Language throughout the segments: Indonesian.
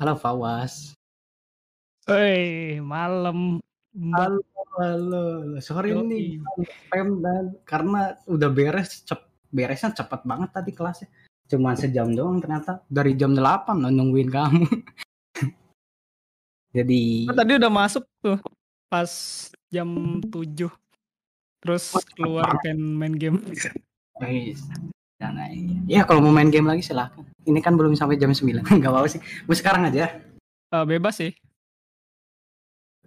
halo Fawas. Hei, malam. Halo, halo. Sorry nih, pem dan karena udah beres, cep, beresnya cepat banget tadi kelasnya. Cuma sejam doang ternyata dari jam 8 loh nungguin kamu. Jadi oh, tadi udah masuk tuh pas jam 7. Terus keluar pengen main game. Guys. Dan ya kalau mau main game lagi silahkan. Ini kan belum sampai jam 9. Enggak apa-apa sih. Mau sekarang aja. Uh, bebas sih.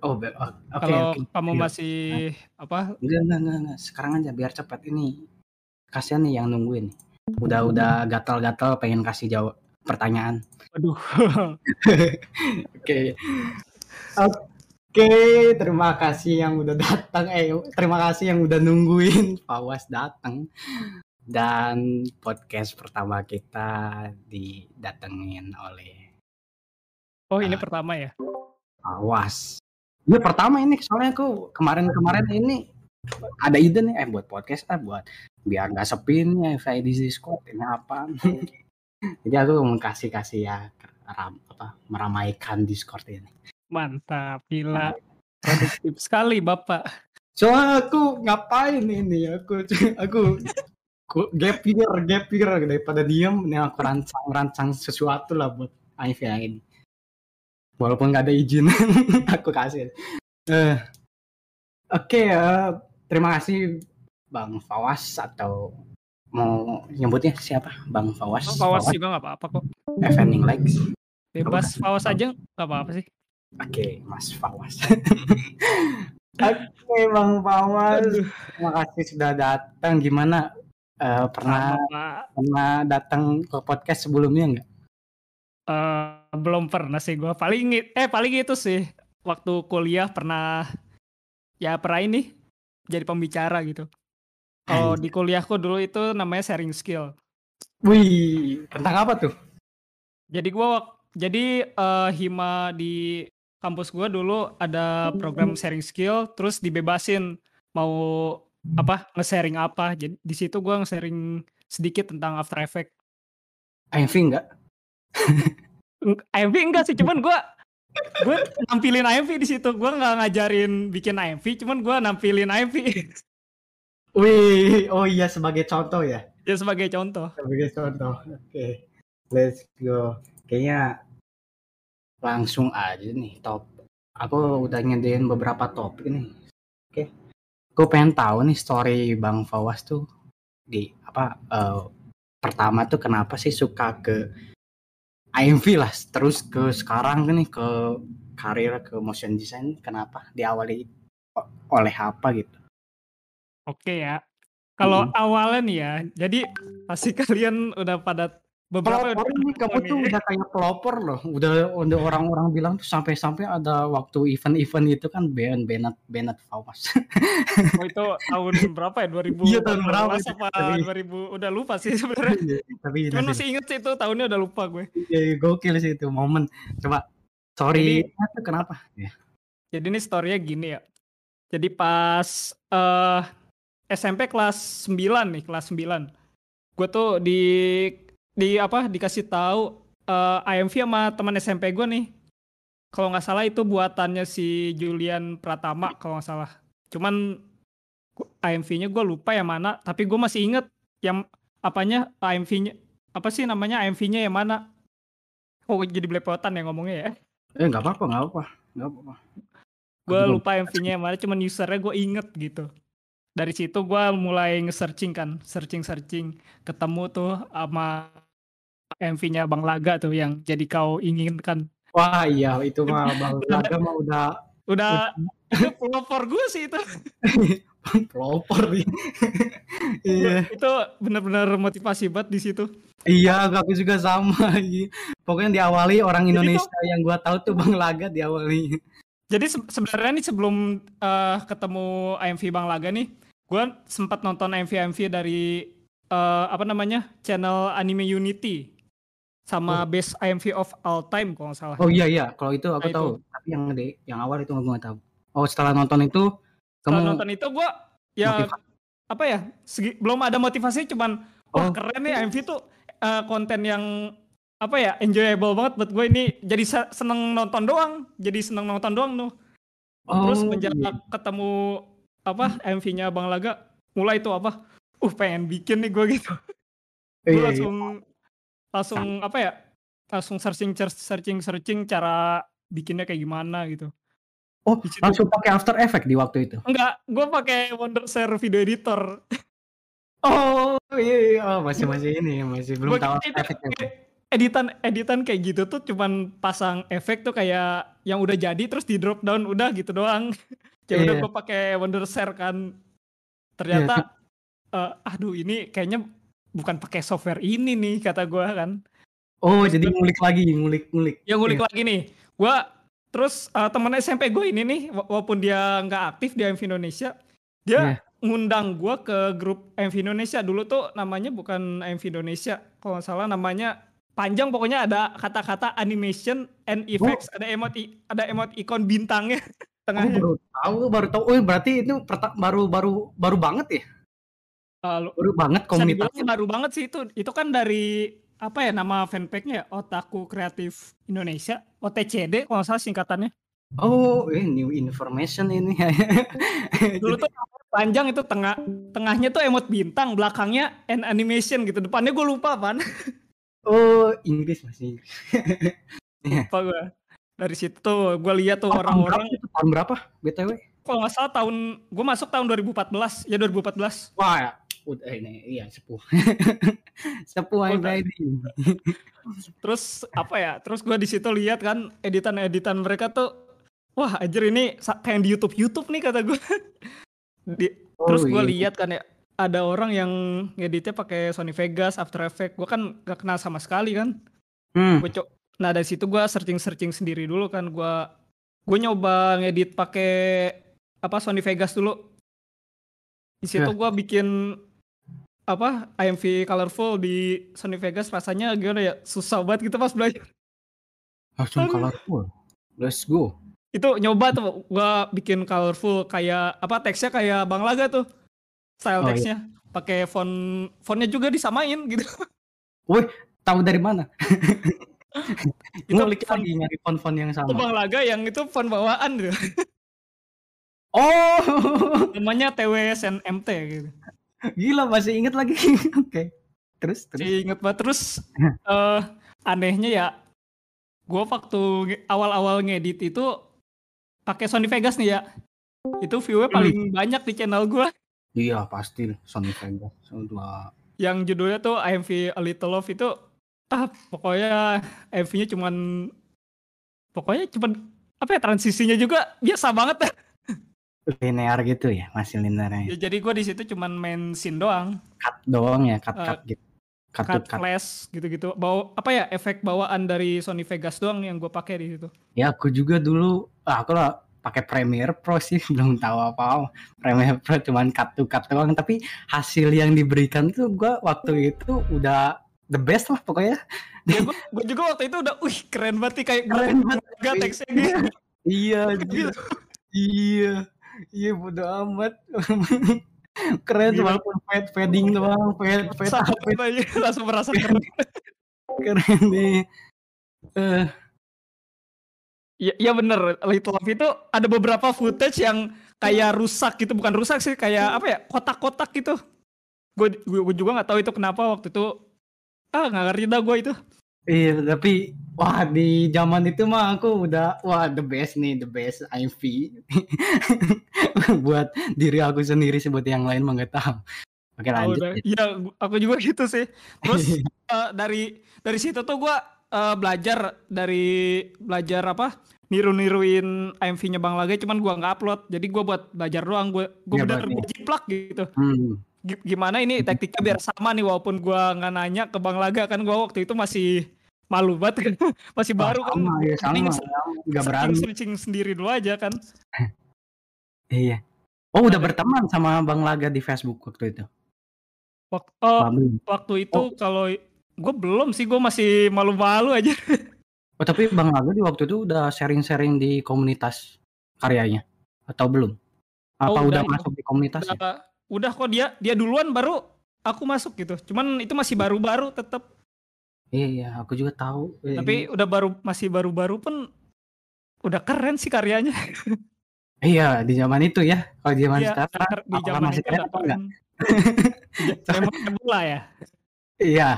Oh, be oh, okay, kalau okay. kamu masih nah. apa? Enggak, enggak, enggak, enggak. Sekarang aja biar cepat ini. Kasihan nih yang nungguin. Udah udah gatal-gatal pengen kasih jawab pertanyaan. Aduh. Oke. Oke, terima kasih yang udah datang. Eh, terima kasih yang udah nungguin Pawas datang dan podcast pertama kita didatengin oleh Oh, ini uh, pertama ya? Awas. Ini pertama ini soalnya aku kemarin-kemarin ini ada ide nih eh buat podcast ah buat biar nggak sepi nih kayak di Discord ini apa. Jadi aku mau kasih kasih ya ram, apa meramaikan Discord ini. Mantap, gila. Produktif sekali Bapak. Soalnya aku ngapain ini aku aku gap year gap year daripada diem nih aku rancang rancang sesuatu lah buat Aif yang ini. Walaupun nggak ada izin aku kasih. Uh, oke okay, uh, terima kasih Bang Fawas atau mau nyebutnya siapa? Bang Fawas. Oh, Fawas, Fawas. juga nggak apa-apa kok. Evening Legs bebas Fawas aja nggak apa-apa sih. Oke okay, Mas Fawas. Oke okay, Bang Fawas, terima kasih sudah datang. Gimana Uh, pernah Sama, pernah datang ke podcast sebelumnya nggak? Uh, belum pernah sih gue. Paling eh paling itu sih waktu kuliah pernah ya pernah ini jadi pembicara gitu. Kalau di kuliahku dulu itu namanya sharing skill. Wih, tentang apa tuh? Jadi gua jadi uh, hima di kampus gua dulu ada program sharing skill, terus dibebasin mau apa nge-sharing apa jadi di situ gue nge-sharing sedikit tentang After Effect AMV enggak AMV enggak sih cuman gue gue nampilin AMV di situ gue nggak ngajarin bikin AMV cuman gue nampilin AMV Wih, oh iya sebagai contoh ya? Ya sebagai contoh. Sebagai contoh. Oke, okay. let's go. Kayaknya langsung aja nih top. Aku udah ngedein beberapa topik nih. Gue pengen tahu nih story Bang Fawas tuh di apa uh, pertama tuh kenapa sih suka ke IMV lah terus ke sekarang nih ke karir ke motion design kenapa diawali oleh apa gitu oke ya kalau hmm. awalnya nih ya jadi pasti kalian udah pada beberapa pelopor ini kamu tuh udah kayak pelopor loh. Udah udah orang-orang bilang tuh sampai-sampai ada waktu event-event itu kan Ben Benat Benat Fawas oh itu tahun berapa ya? 2000 iya tahun berapa apa tapi, 2000 udah lupa sih sebenarnya. Iya, tapi cuman masih inget sih itu tahunnya udah lupa gue. Iya, gokil sih itu momen. Coba sorry. Jadi, kenapa? Ya jadi ini storynya gini ya. Jadi pas uh, eh, SMP kelas 9 nih kelas 9 gue tuh di di apa dikasih tahu uh, eh, IMV sama teman SMP gue nih. Kalau nggak salah itu buatannya si Julian Pratama kalau nggak salah. Cuman IMV-nya gue lupa yang mana, tapi gue masih inget yang apanya IMV-nya apa sih namanya IMV-nya yang mana? Oh jadi belepotan ya ngomongnya ya? Eh nggak apa-apa nggak apa nggak apa-apa. Gue lupa IMV-nya yang mana, cuman usernya gue inget gitu dari situ gue mulai nge-searching kan, searching-searching, ketemu tuh sama MV-nya Bang Laga tuh yang jadi kau inginkan. Wah iya itu mah Bang Laga mah udah udah pelopor gue sih itu. pelopor nih. iya. Itu benar-benar motivasi banget di situ. Iya, aku juga sama. Pokoknya diawali orang Indonesia itu, yang gua tahu tuh Bang Laga diawali. Jadi se sebenarnya nih sebelum uh, ketemu AMV Bang Laga nih, gue sempat nonton AMV AMV dari uh, apa namanya channel Anime Unity sama oh. best IMV of all time kalau nggak salah. Oh iya iya, kalau itu aku nah, tahu. Itu. Tapi yang di yang awal itu nggak tahu. Oh setelah nonton itu setelah kamu nonton itu gue ya motivasi. apa ya segi, belum ada motivasi cuman oh. wah keren nih IMV tuh uh, konten yang apa ya enjoyable banget buat gue ini jadi seneng nonton doang jadi seneng nonton doang tuh oh, terus menjadi iya. ketemu apa MV-nya Bang Laga mulai tuh apa uh pengen bikin nih gue gitu gue iya, langsung iya. Langsung apa ya langsung searching searching searching cara bikinnya kayak gimana gitu oh langsung pakai After Effect di waktu itu enggak gue pakai Wondershare video editor oh iya, iya. Oh, masih masih ini masih belum tahu Effect editan editan kayak gitu tuh cuman pasang efek tuh kayak yang udah jadi terus di drop down udah gitu doang. ya udah yeah. gue pakai Wondershare kan. Ternyata yeah. uh, aduh ini kayaknya bukan pakai software ini nih kata gue kan. Oh, terus jadi ngulik lagi, ngulik-ngulik. Ya ngulik yeah. lagi nih. Gue terus uh, teman SMP gue ini nih walaupun dia nggak aktif di MV Indonesia, dia yeah. ngundang gue ke grup MV Indonesia dulu tuh namanya bukan MV Indonesia kalau nggak salah namanya panjang pokoknya ada kata-kata animation and effects, oh. ada emot ada emot ikon bintangnya tengahnya. Oh, baru tahu, baru tahu. Oh, berarti itu baru baru baru banget ya? Uh, baru banget komunitasnya. Baru banget sih itu. Itu kan dari apa ya nama fanpage-nya ya? Otaku Kreatif Indonesia, OTCD kalau salah singkatannya. Oh, ini new information ini. Dulu tuh panjang itu tengah tengahnya tuh emot bintang, belakangnya and animation gitu. Depannya gue lupa, Pan. Oh, Inggris masih Inggris. Lupa gue. Dari situ tuh gue lihat tuh orang-orang. Oh, tahun berapa BTW? Kalau nggak salah tahun gue masuk tahun 2014 ya 2014. Wah, ya. udah ini iya sepuh. sepuh oh, ini. Terus apa ya? Terus gue di situ lihat kan editan-editan mereka tuh wah anjir ini kayak di YouTube YouTube nih kata gue. di, oh, terus gue iya. lihat kan ya ada orang yang ngeditnya pakai Sony Vegas, After Effects. Gue kan gak kenal sama sekali kan. Hmm. Gua co- nah dari situ gue searching searching sendiri dulu kan. Gue gue nyoba ngedit pakai apa Sony Vegas dulu. Di situ yeah. gue bikin apa IMV colorful di Sony Vegas rasanya gimana ya susah banget gitu pas belajar. Langsung colorful. Let's go. Itu nyoba tuh gue bikin colorful kayak apa teksnya kayak Bang Laga tuh style oh, teksnya iya. pakai font fontnya juga disamain gitu wih tahu dari mana itu ngulik lagi nyari font-font yang sama. Bang Laga yang itu font bawaan gitu. Oh, namanya TWSNMT gitu. Gila masih inget lagi. Oke. okay. Terus terus. Inget banget terus uh, anehnya ya gue waktu awal-awal ngedit itu pakai Sony Vegas nih ya. Itu view-nya paling hmm. banyak di channel gue. Iya pasti Sony Vegas. Dua. Yang judulnya tuh IMV A Little Love itu ah pokoknya MV-nya cuman pokoknya cuman apa ya transisinya juga biasa banget linear gitu ya masih linear ya, jadi gue di situ cuman main scene doang. Cut doang ya cut cut uh, gitu. Cut, cut, cut. flash gitu-gitu. Bawa apa ya efek bawaan dari Sony Vegas doang yang gue pakai di situ. Ya aku juga dulu ah, aku lah pakai Premiere Pro sih belum tahu apa. Premiere Pro cuman cut to cut doang tapi hasil yang diberikan tuh gue waktu itu udah the best lah pokoknya. Ya gue juga waktu itu udah wih keren banget kayak keren banget gak teksnya gitu iya gitu. iya iya bodo amat keren Gila. walaupun fade fading doang fade fade fade langsung merasa keren keren nih uh, Iya, ya bener. Little Love itu ada beberapa footage yang kayak rusak gitu, bukan rusak sih, kayak apa ya, kotak-kotak gitu. Gue gue juga nggak tahu itu kenapa waktu itu. Ah nggak ngerti dah gue itu. Iya, tapi wah di zaman itu mah aku udah wah the best nih, the best IV. buat diri aku sendiri sih, buat yang lain mah tahu. Oke lanjut. Oh, Iya, aku juga gitu sih. Terus uh, dari dari situ tuh gue uh, belajar dari belajar apa niru-niruin AMV-nya Bang Laga cuman gua nggak upload. Jadi gua buat belajar doang, gua gua ya, bener gua jiplak gitu. Hmm. Gimana ini taktiknya biar sama nih walaupun gua nggak nanya ke Bang Laga kan gua waktu itu masih malu banget kan. masih baru kan. Sama, ya, sama. Enggak berani. Searching sendiri dulu aja kan. iya. Oh, udah berteman sama Bang Laga di Facebook waktu itu. Waktu, oh, waktu itu oh. kalau gue belum sih, gue masih malu-malu aja. Oh, tapi Bang Laga di waktu itu udah sharing-sharing di komunitas karyanya atau belum? Apa oh, udah, udah masuk di komunitas? Udah, udah kok dia dia duluan baru aku masuk gitu. Cuman itu masih baru-baru tetap. Iya, iya, aku juga tahu. Eh, Tapi udah baru masih baru-baru pun udah keren sih karyanya. Iya, di zaman itu ya. Kalau di zaman Iya, sekarang kar- di zaman masih keren atau enggak? lah ya. Iya,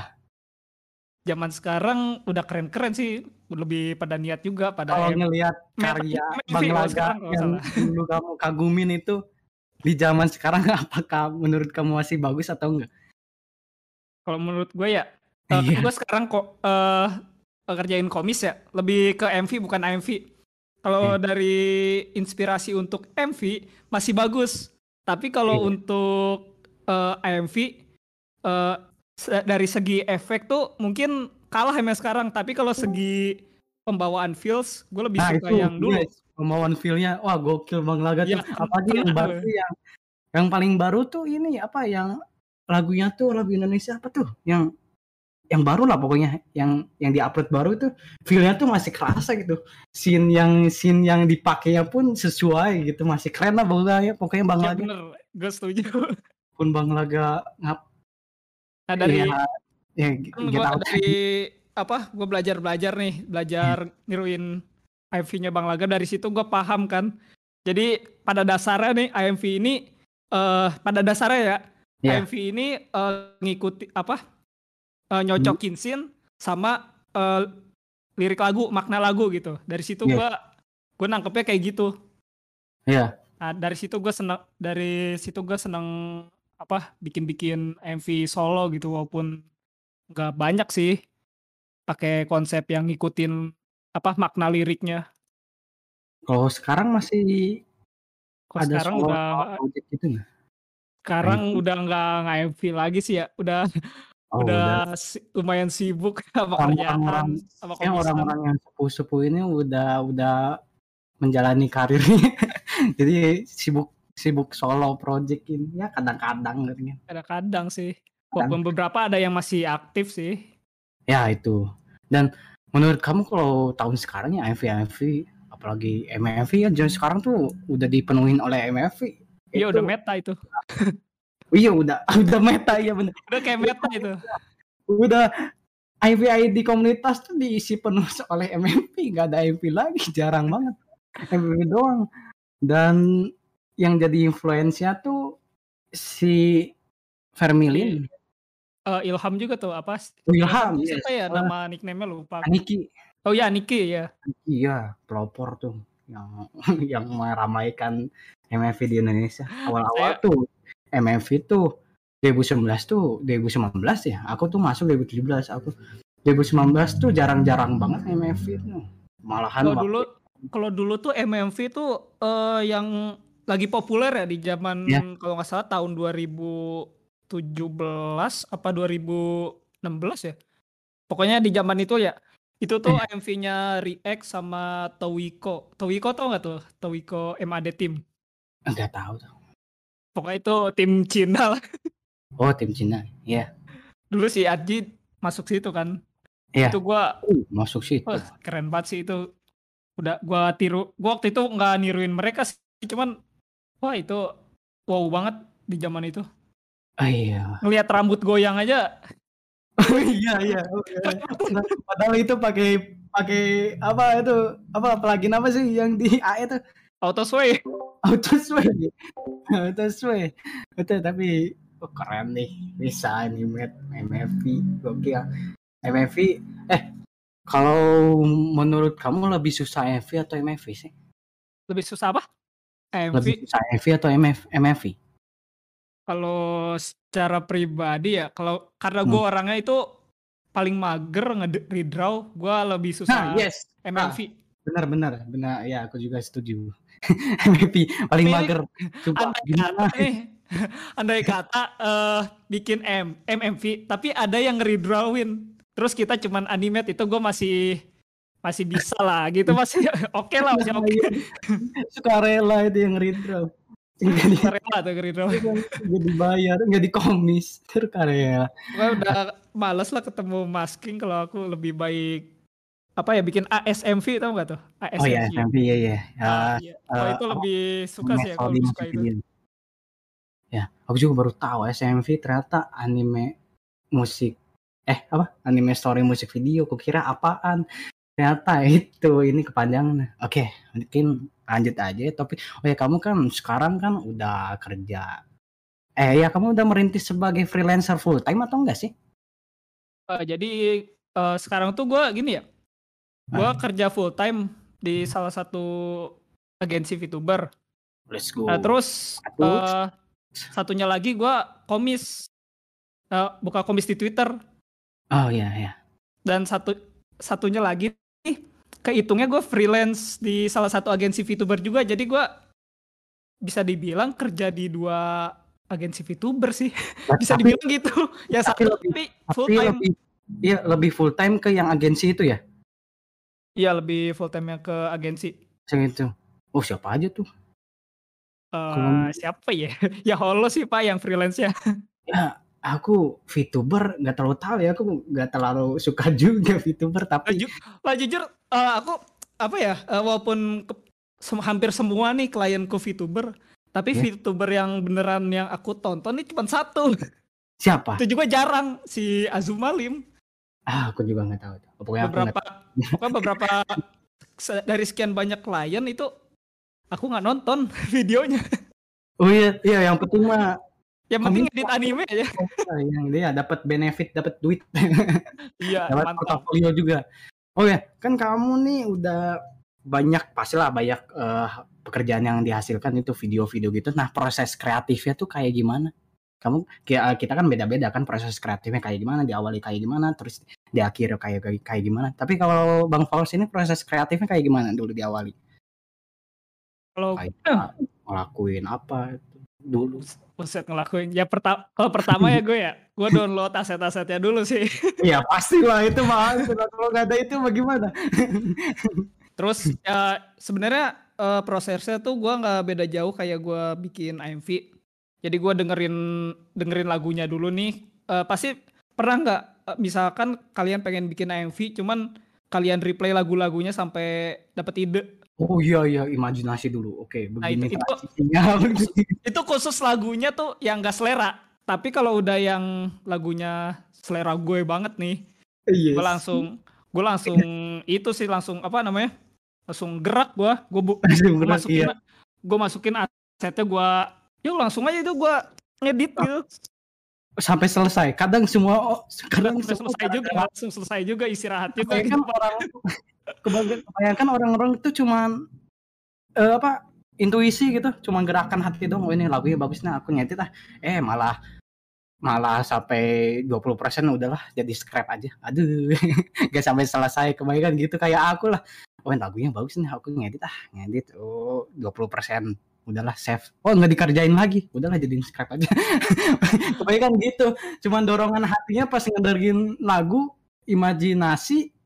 Zaman sekarang udah keren-keren sih. Lebih pada niat juga pada kalau ngelihat karya Bang Laga yang dulu kamu kagumin itu di zaman sekarang apakah menurut kamu masih bagus atau enggak? Kalau menurut gue ya, eh, Iya. gue sekarang kok eh kerjain komis ya, lebih ke MV bukan AMV. Kalau dari inspirasi untuk MV masih bagus, tapi kalau Iya. untuk eh, AMV se- dari segi efek tuh mungkin kalah sama yang sekarang. Tapi kalau segi pembawaan feels, gue lebih Nah, suka itu yang dulu. yes, pembawaan feel-nya wah gokil Bang Laga Ya, tuh. Apalagi yang baru tuh yang yang paling baru tuh ini apa yang lagunya tuh lagu Indonesia apa tuh? Yang yang baru lah pokoknya yang yang diupload baru tuh feel-nya tuh masih kerasa gitu. Scene yang scene yang dipakainya pun sesuai gitu, masih keren lah pokoknya pokoknya Bang Ya Laga bener, gue setuju. pun Bang Laga ngap Nah dari ya, ya gua out. dari apa gue belajar belajar nih belajar niruin IMV-nya Bang Laga dari situ gue paham kan. Jadi pada dasarnya nih IMV ini eh pada dasarnya ya Ya. IMV ini eh, ngikuti apa eh, nyocokin scene sama eh, lirik lagu makna lagu gitu. Dari situ Iya. gue gue nangkepnya kayak gitu. Iya. Nah, dari situ gue seneng dari situ gue seneng apa bikin-bikin MV solo gitu walaupun nggak banyak sih pakai konsep yang ngikutin apa makna liriknya. Kalau sekarang masih Kalau ada sekarang udah project gitu nggak? sekarang MV. udah nggak nggak MV lagi sih ya, udah Oh, udah si- lumayan sibuk sama kerjaan orang-orang sama komisan. orang-orang yang sepuh-sepuh ini udah udah menjalani karirnya jadi sibuk sibuk solo project ini ya kadang-kadang gitu. Kadang-kadang sih. Walaupun beberapa ada yang masih aktif sih. Ya itu. Dan menurut kamu kalau tahun sekarang ya MV MV apalagi MV ya zaman sekarang tuh udah dipenuhin oleh MV Iya udah meta itu. iya udah udah meta ya bener. Udah kayak meta itu. udah IV di komunitas tuh diisi penuh oleh MMP nggak ada MV lagi jarang banget. MV doang. Dan yang jadi influence-nya tuh si Vermilion Eh, Ilham juga tuh apa? Oh, Ilham, Siapa yes. ya nama nickname-nya lupa. Aniki Oh ya Niki ya. iya pelopor tuh yang yang meramaikan MMV di Indonesia awal-awal Saya- tuh MMV tuh 2019 tuh 2019 ya aku tuh masuk 2017 aku 2019 tuh jarang-jarang banget MMV tuh malahan Kalau dulu kalau dulu tuh MMV tuh eh, yang lagi populer ya di zaman Ya. kalau nggak salah tahun 2017 apa 2016 ya. Pokoknya di zaman itu ya. Itu tuh Iya. MV-nya React sama Towiko. Towiko tau nggak tuh? Towiko MAD Team. nggak tahu tuh Pokoknya itu tim Cina lah. oh tim Cina iya Dulu si Adji masuk situ kan. Iya. Itu gua uh, masuk situ Wah, keren banget sih itu. Udah gua tiru, gua waktu itu nggak niruin mereka sih, cuman wah itu wow banget di zaman itu. Oh, iya. Ngelihat rambut goyang aja, oh, iya iya. Padahal itu pakai pakai apa itu? Apa plugin apa sih yang di AE tuh sway. auto sway auto sway betul tapi oh, keren nih. Bisa animate MFV gokil. MFV eh kalau menurut kamu lebih susah MV atau MFV sih? Lebih susah apa? MV. lebih susah MV atau MF, MFV Kalau secara pribadi ya, kalau karena gua Hmm. orangnya itu paling mager nge-redraw, gua lebih nah susah yes. MMV. benar benar benar. Ya aku juga setuju. MFV paling Tapi mager. Sumpah, andai gimana kata nih, andai kata eh, bikin M, MMV, tapi ada yang ngeredrawin, terus kita cuman animate itu gue masih masih bisa lah gitu masih. Oke lah masih oke. Suka rela itu yang redraw nggak di, rela tuh ngeredraw nggak dibayar nggak dikomis. Rela gue udah males lah ketemu masking kalau aku lebih baik apa ya bikin ASMV tau gak tuh? ASMV oh ya MFV ya ya Ah, ya iya. Kalau eh, itu lebih suka sih ya kalau Metode lebih suka itu. Ya, aku juga baru tahu SMV ternyata anime musik. Eh apa? Anime story musik video kukira apaan ternyata itu ini kepanjangan oke mungkin lanjut aja tapi oh ya kamu kan sekarang kan udah kerja. Eh ya kamu udah merintis sebagai freelancer full time atau enggak sih? Uh, jadi uh, sekarang tuh gue gini ya. Gue ah. kerja full time di salah satu agensi VTuber. Let's go. Nah, terus uh, satunya lagi gue komis. Uh, buka komis di Twitter. Oh iya iya dan satu satunya lagi kehitungnya gue freelance di salah satu agensi VTuber juga jadi gue bisa dibilang kerja di dua agensi VTuber sih. Nah, bisa tapi, dibilang gitu. Ya tapi, satu lebih, full time. lebih, iya lebih full time ke yang agensi itu ya? Iya lebih full time yang ke agensi. Itu. Oh siapa aja tuh? Uh, siapa ya? Ya Holo sih Pak yang freelance ya. Aku VTuber nggak terlalu tahu ya, aku nggak terlalu suka juga VTuber tapi Ju lah jujur uh, aku apa ya, uh, walaupun ke, sem hampir semua nih klienku VTuber, tapi yeah. VTuber yang beneran yang aku tonton ini cuma satu. Siapa? Itu juga jarang si Azuma Lim. Ah, aku juga nggak tahu. Pokoknya beberapa, pokoknya beberapa dari sekian banyak klien itu aku nggak nonton videonya. Oh iya, iya yang penting mah yang penting edit anime aja. yang dia dapat benefit, dapat duit. Iya, dapat portofolio juga. Oh ya, kan kamu nih udah banyak pastilah banyak uh, pekerjaan yang dihasilkan itu video-video gitu. Nah, proses kreatifnya tuh kayak gimana? Kamu kita kan beda-beda kan proses kreatifnya kayak gimana, diawali kayak gimana, terus di akhir kayak kayak, kayak gimana. Tapi kalau Bang Fauls ini proses kreatifnya kayak gimana dulu diawali? Kalau ngelakuin apa dulu? Buset ngelakuin. Ya pertama kalau pertama ya gue ya, gue download aset-asetnya dulu sih. Iya pasti lah itu mah kalau nggak ada itu bagaimana? Terus ya sebenarnya uh, prosesnya tuh gue nggak beda jauh kayak gue bikin AMV. Jadi gue dengerin dengerin lagunya dulu nih. Uh, pasti pernah nggak uh, misalkan kalian pengen bikin AMV, cuman kalian replay lagu-lagunya sampai dapat ide Oh iya iya imajinasi dulu. Oke, nah, begini itu, itu, itu khusus lagunya tuh yang gak selera. Tapi kalau udah yang lagunya selera gue banget nih, yes. gue langsung gue langsung itu sih langsung apa namanya? Langsung gerak gue, gue, bu, gue masukin iya. gue masukin asetnya gue, yuk langsung aja itu gue ngedit gitu. Sampai selesai. Kadang semua oh, kadang Sampai selesai juga, langsung selesai juga istirahat juga. Kan orang kebanyakan orang-orang itu cuman uh, apa intuisi gitu. Cuma gerakan hati dong oh ini lagunya bagus nah aku nyetit ah. Eh malah malah sampai 20% udahlah jadi scrap aja. Aduh gak sampai selesai kebanyakan gitu kayak aku lah. Oh lagunya bagus nih aku ngedit ah ngedit. Oh 20% udahlah save oh nggak dikerjain lagi udahlah jadi scrap aja kebanyakan gitu cuman dorongan hatinya pas ngedengerin lagu imajinasi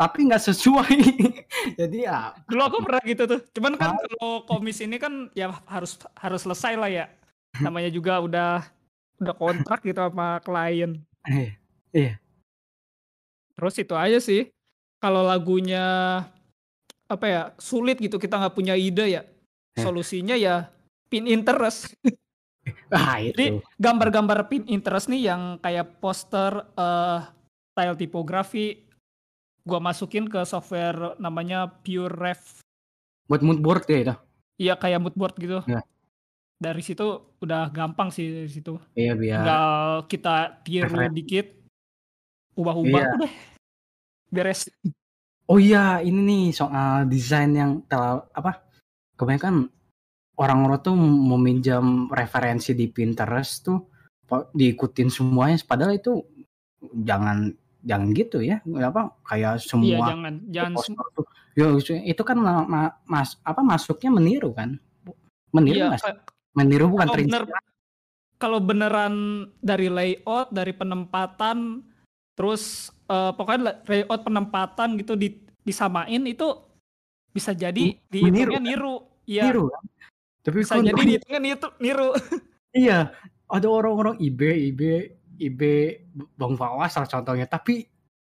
tapi nggak sesuai. Jadi ya. Dulu aku pernah gitu tuh. Cuman kan kalau komis ini kan ya harus harus selesai lah ya. Namanya juga udah udah kontrak gitu sama klien. Iya. Iya. Terus itu aja sih. Kalau lagunya apa ya sulit gitu kita nggak punya ide ya. Eh. Solusinya ya pin interest. Ah, itu. Jadi gambar-gambar pin interest nih yang kayak poster, uh, style tipografi, gua masukin ke software namanya Pure Ref. Buat mood board ya itu? Iya kayak mood board gitu. Ya. Dari situ udah gampang sih dari situ. Iya biar. Tinggal kita tiru dikit, ubah-ubah iya. udah beres. Oh iya ini nih soal desain yang tel apa? Kebanyakan orang-orang tuh meminjam referensi di Pinterest tuh diikutin semuanya. Padahal itu jangan jangan gitu ya. Apa kayak iya, semua iya, jangan jangan tuh, ya, itu kan ma ma mas apa masuknya meniru kan? Meniru iya, mas meniru bukan kalau bener, kalau beneran dari layout dari penempatan terus uh, pokoknya layout penempatan gitu di, disamain itu bisa jadi di meniru, kan? niru ya niru kan? tapi bisa jadi dihitungnya niru niru. Iya ada orang-orang IB IB IB Bang Fawas salah contohnya. Tapi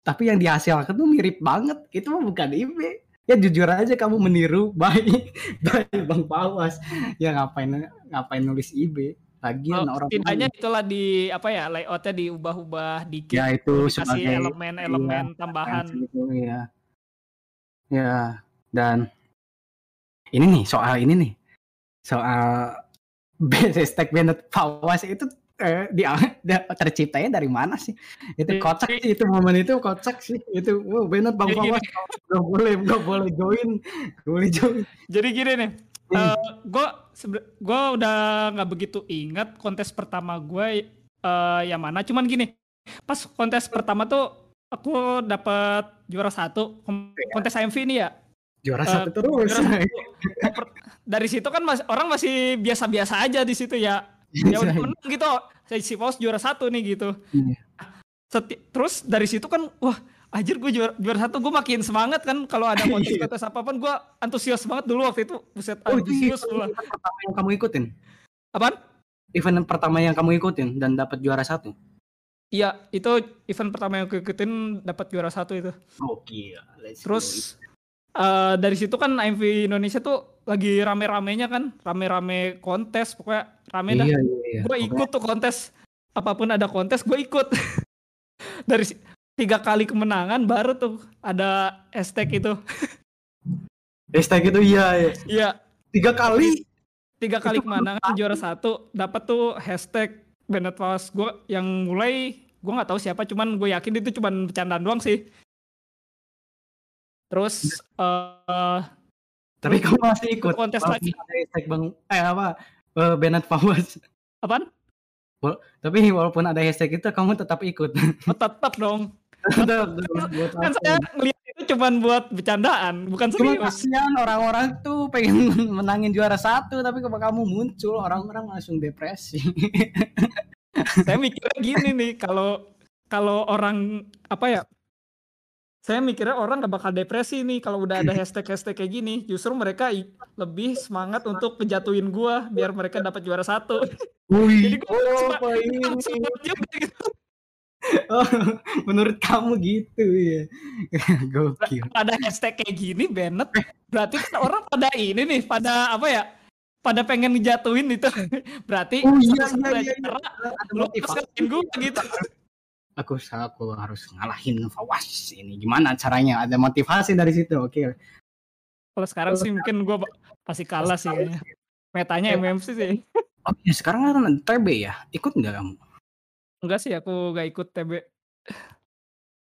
tapi yang dihasilkan tuh mirip banget. Itu mah bukan IB ya jujur aja kamu meniru. Baik baik Bang Fawas. Ya ngapain ngapain nulis IB Lagian Oh, orang setidaknya itulah di apa ya layoutnya diubah-ubah dikit, Ya itu sebagai iya, elemen-elemen tambahan. referensi itu ya. Ya, dan ini nih soal ini nih. Soal hashtag Bennett Fawas itu eh, di terciptanya dari mana sih? Itu Jadi- kocak sih itu momen itu kocak sih. Itu oh, Bennett Bang Jadi Fawas gak boleh gak boleh join. Gak boleh join. Jadi gini nih, gue gue udah nggak begitu ingat kontes pertama gue eh yang mana. Cuman gini, pas kontes pertama tuh aku dapat juara satu Iya. kontes AMV ini ya. Juara Eh, satu terus. juara satu. Dari situ kan mas, orang masih biasa-biasa aja di situ ya. Ya udah menang gitu. Saya si Paus juara satu nih gitu. Iya. Seti- terus dari situ kan wah anjir gue juara, juara satu gue makin semangat kan kalau ada kontes-kontes apa pun gue antusias banget dulu waktu itu buset Oh, antusias pula pertama yang kamu ikutin. apaan Event pertama yang kamu ikutin dan dapat juara satu. iya itu event pertama yang gue ikutin dapat juara satu itu Oke, let's go. Eh, dari situ kan AMV Indonesia tuh lagi rame-ramenya kan rame-rame kontes pokoknya rame dah. Iya, iya, iya. gue ikut tuh kontes. Apa pun ada kontes gue ikut. Dari tiga kali kemenangan baru tuh ada hashtag itu. Hashtag itu iya, iya. iya. Tiga kali. tiga kali Itu kemenangan juara satu dapat tuh hashtag Bennett gue yang mulai gue nggak tahu siapa cuman gue yakin itu cuman bercandaan doang sih terus eh Tapi kamu masih ikut. kontes lagi. Hashtag bang, eh apa? eh, Bennett Fawas. apaan Tapi walaupun ada hashtag itu, kamu tetap ikut. oh, tetap dong Tetap, buat kan saya ngeliat itu cuman buat bercandaan bukan Cuma serius kasihan orang-orang tuh pengen menangin juara satu, tapi kalau kamu muncul, orang-orang langsung depresi. saya mikirnya gini nih kalau kalau orang apa ya saya mikirnya orang gak bakal depresi nih kalau udah ada hashtag hashtag kayak gini justru mereka lebih semangat untuk ngejatuhin gua biar mereka dapat juara satu Wih, Jadi gua oh, apa ini? Gitu. Oh, menurut kamu gitu ya. Gokil. ada hashtag kayak gini Bennett berarti kan orang pada ini nih pada apa ya pada pengen ngejatuhin itu berarti Oh iya, iya, iya, iya. lu gua gitu Aku aku harus ngalahin Fawas ini. Gimana caranya? Ada motivasi dari situ. Oke. kalau sekarang sih mungkin gua pasti kalah sih kayaknya metanya Iya. MMC sih Oh ya sekarang kan TB ya. Ikut nggak kamu? enggak sih aku gak ikut TB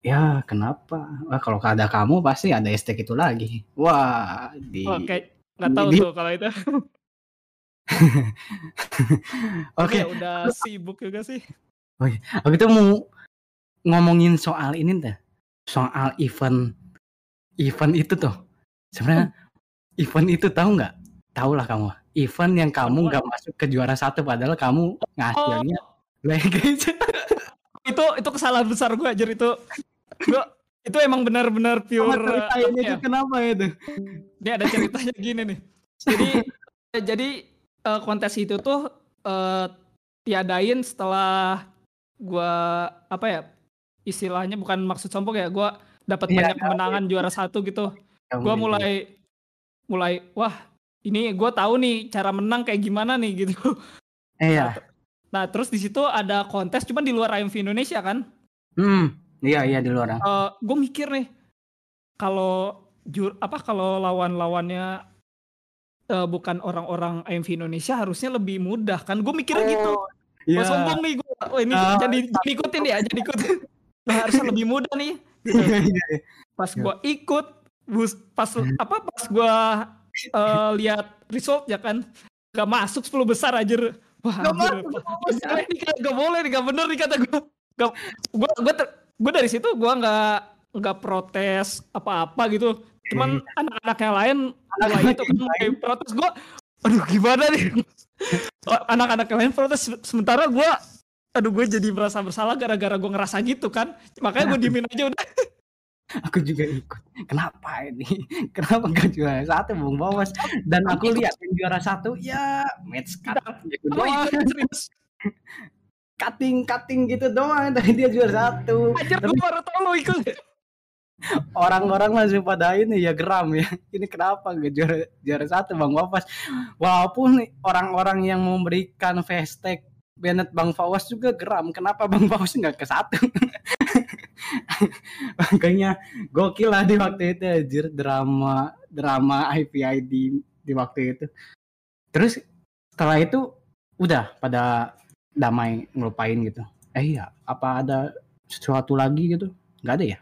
Ya kenapa? Wah kalau ada kamu pasti ada hashtag itu lagi. Wah di. Oke, nggak tahu di- tuh kalau itu. Oke. Ya udah sibuk juga sih. Aku itu mau ngomongin soal ini dah. Soal event event itu tuh. Sebenarnya event itu tahu nggak? Tahu lah kamu. Event yang kamu nggak masuk ke juara satu padahal kamu Oh, ngasilnya bagus. itu itu kesalahan besar gue aja itu. Gua itu emang benar-benar Sama pure ceritain apa itu ya? kenapa itu? Ini ada ceritanya gini nih. Jadi jadi eh, kontes itu tuh eh, tiadain setelah gua apa ya? Istilahnya bukan maksud sombong ya, gua dapat Iya, banyak kemenangan juara satu gitu. Ini. mulai mulai wah ini gue tahu nih cara menang kayak gimana nih gitu. Iya. Nah, terus di situ ada kontes cuman di luar IMV Indonesia kan. Hmm. Iya iya di luar. Eh gue mikir nih kalau jur apa kalau lawan-lawannya eh, bukan orang-orang IMV Indonesia harusnya lebih mudah kan. Gue mikirnya gitu. Iya. Gue sombong nih gue. Oh, ini Ah. jadi jadi ikutin ya, jadi ikutin. Nah, harusnya lebih mudah nih. Gitu. Iya, iya, iya. Pas gue ikut, bus, pas apa pas gue eh, lihat result ya kan, gak masuk 10 besar aja. Wah, Gak masuk 10 Gak boleh nih, gak boleh nih, gak bener nih kata gue. Gak, gue, gue, gue dari situ gue nggak nggak protes apa-apa gitu. Cuman anak-anak yang lain mulai Anak-anak itu kan yang mulai protes gue. Aduh gimana nih? Anak-anak yang lain protes sementara gue aduh gue jadi merasa bersalah gara-gara gue ngerasa gitu kan makanya gue diemin aja udah Aku juga ikut. Kenapa ini? Kenapa gak juara satu Bung Bawas? Dan aku lihat yang juara satu ya match cut serius Cutting cutting gitu doang. Tapi dia juara satu. aja gue baru tau lo ikut orang-orang langsung pada ini ya geram ya. Ini kenapa gak juara juara satu Bang Wapas? Walaupun orang-orang yang memberikan hashtag Bennett Bang Fawas juga geram. Kenapa Bang Fawas nggak ke satu? Makanya gokil lah di waktu itu anjir drama drama IPI di di waktu itu. Terus setelah itu udah pada damai ngelupain gitu. Eh iya, apa ada sesuatu lagi gitu? Nggak ada ya?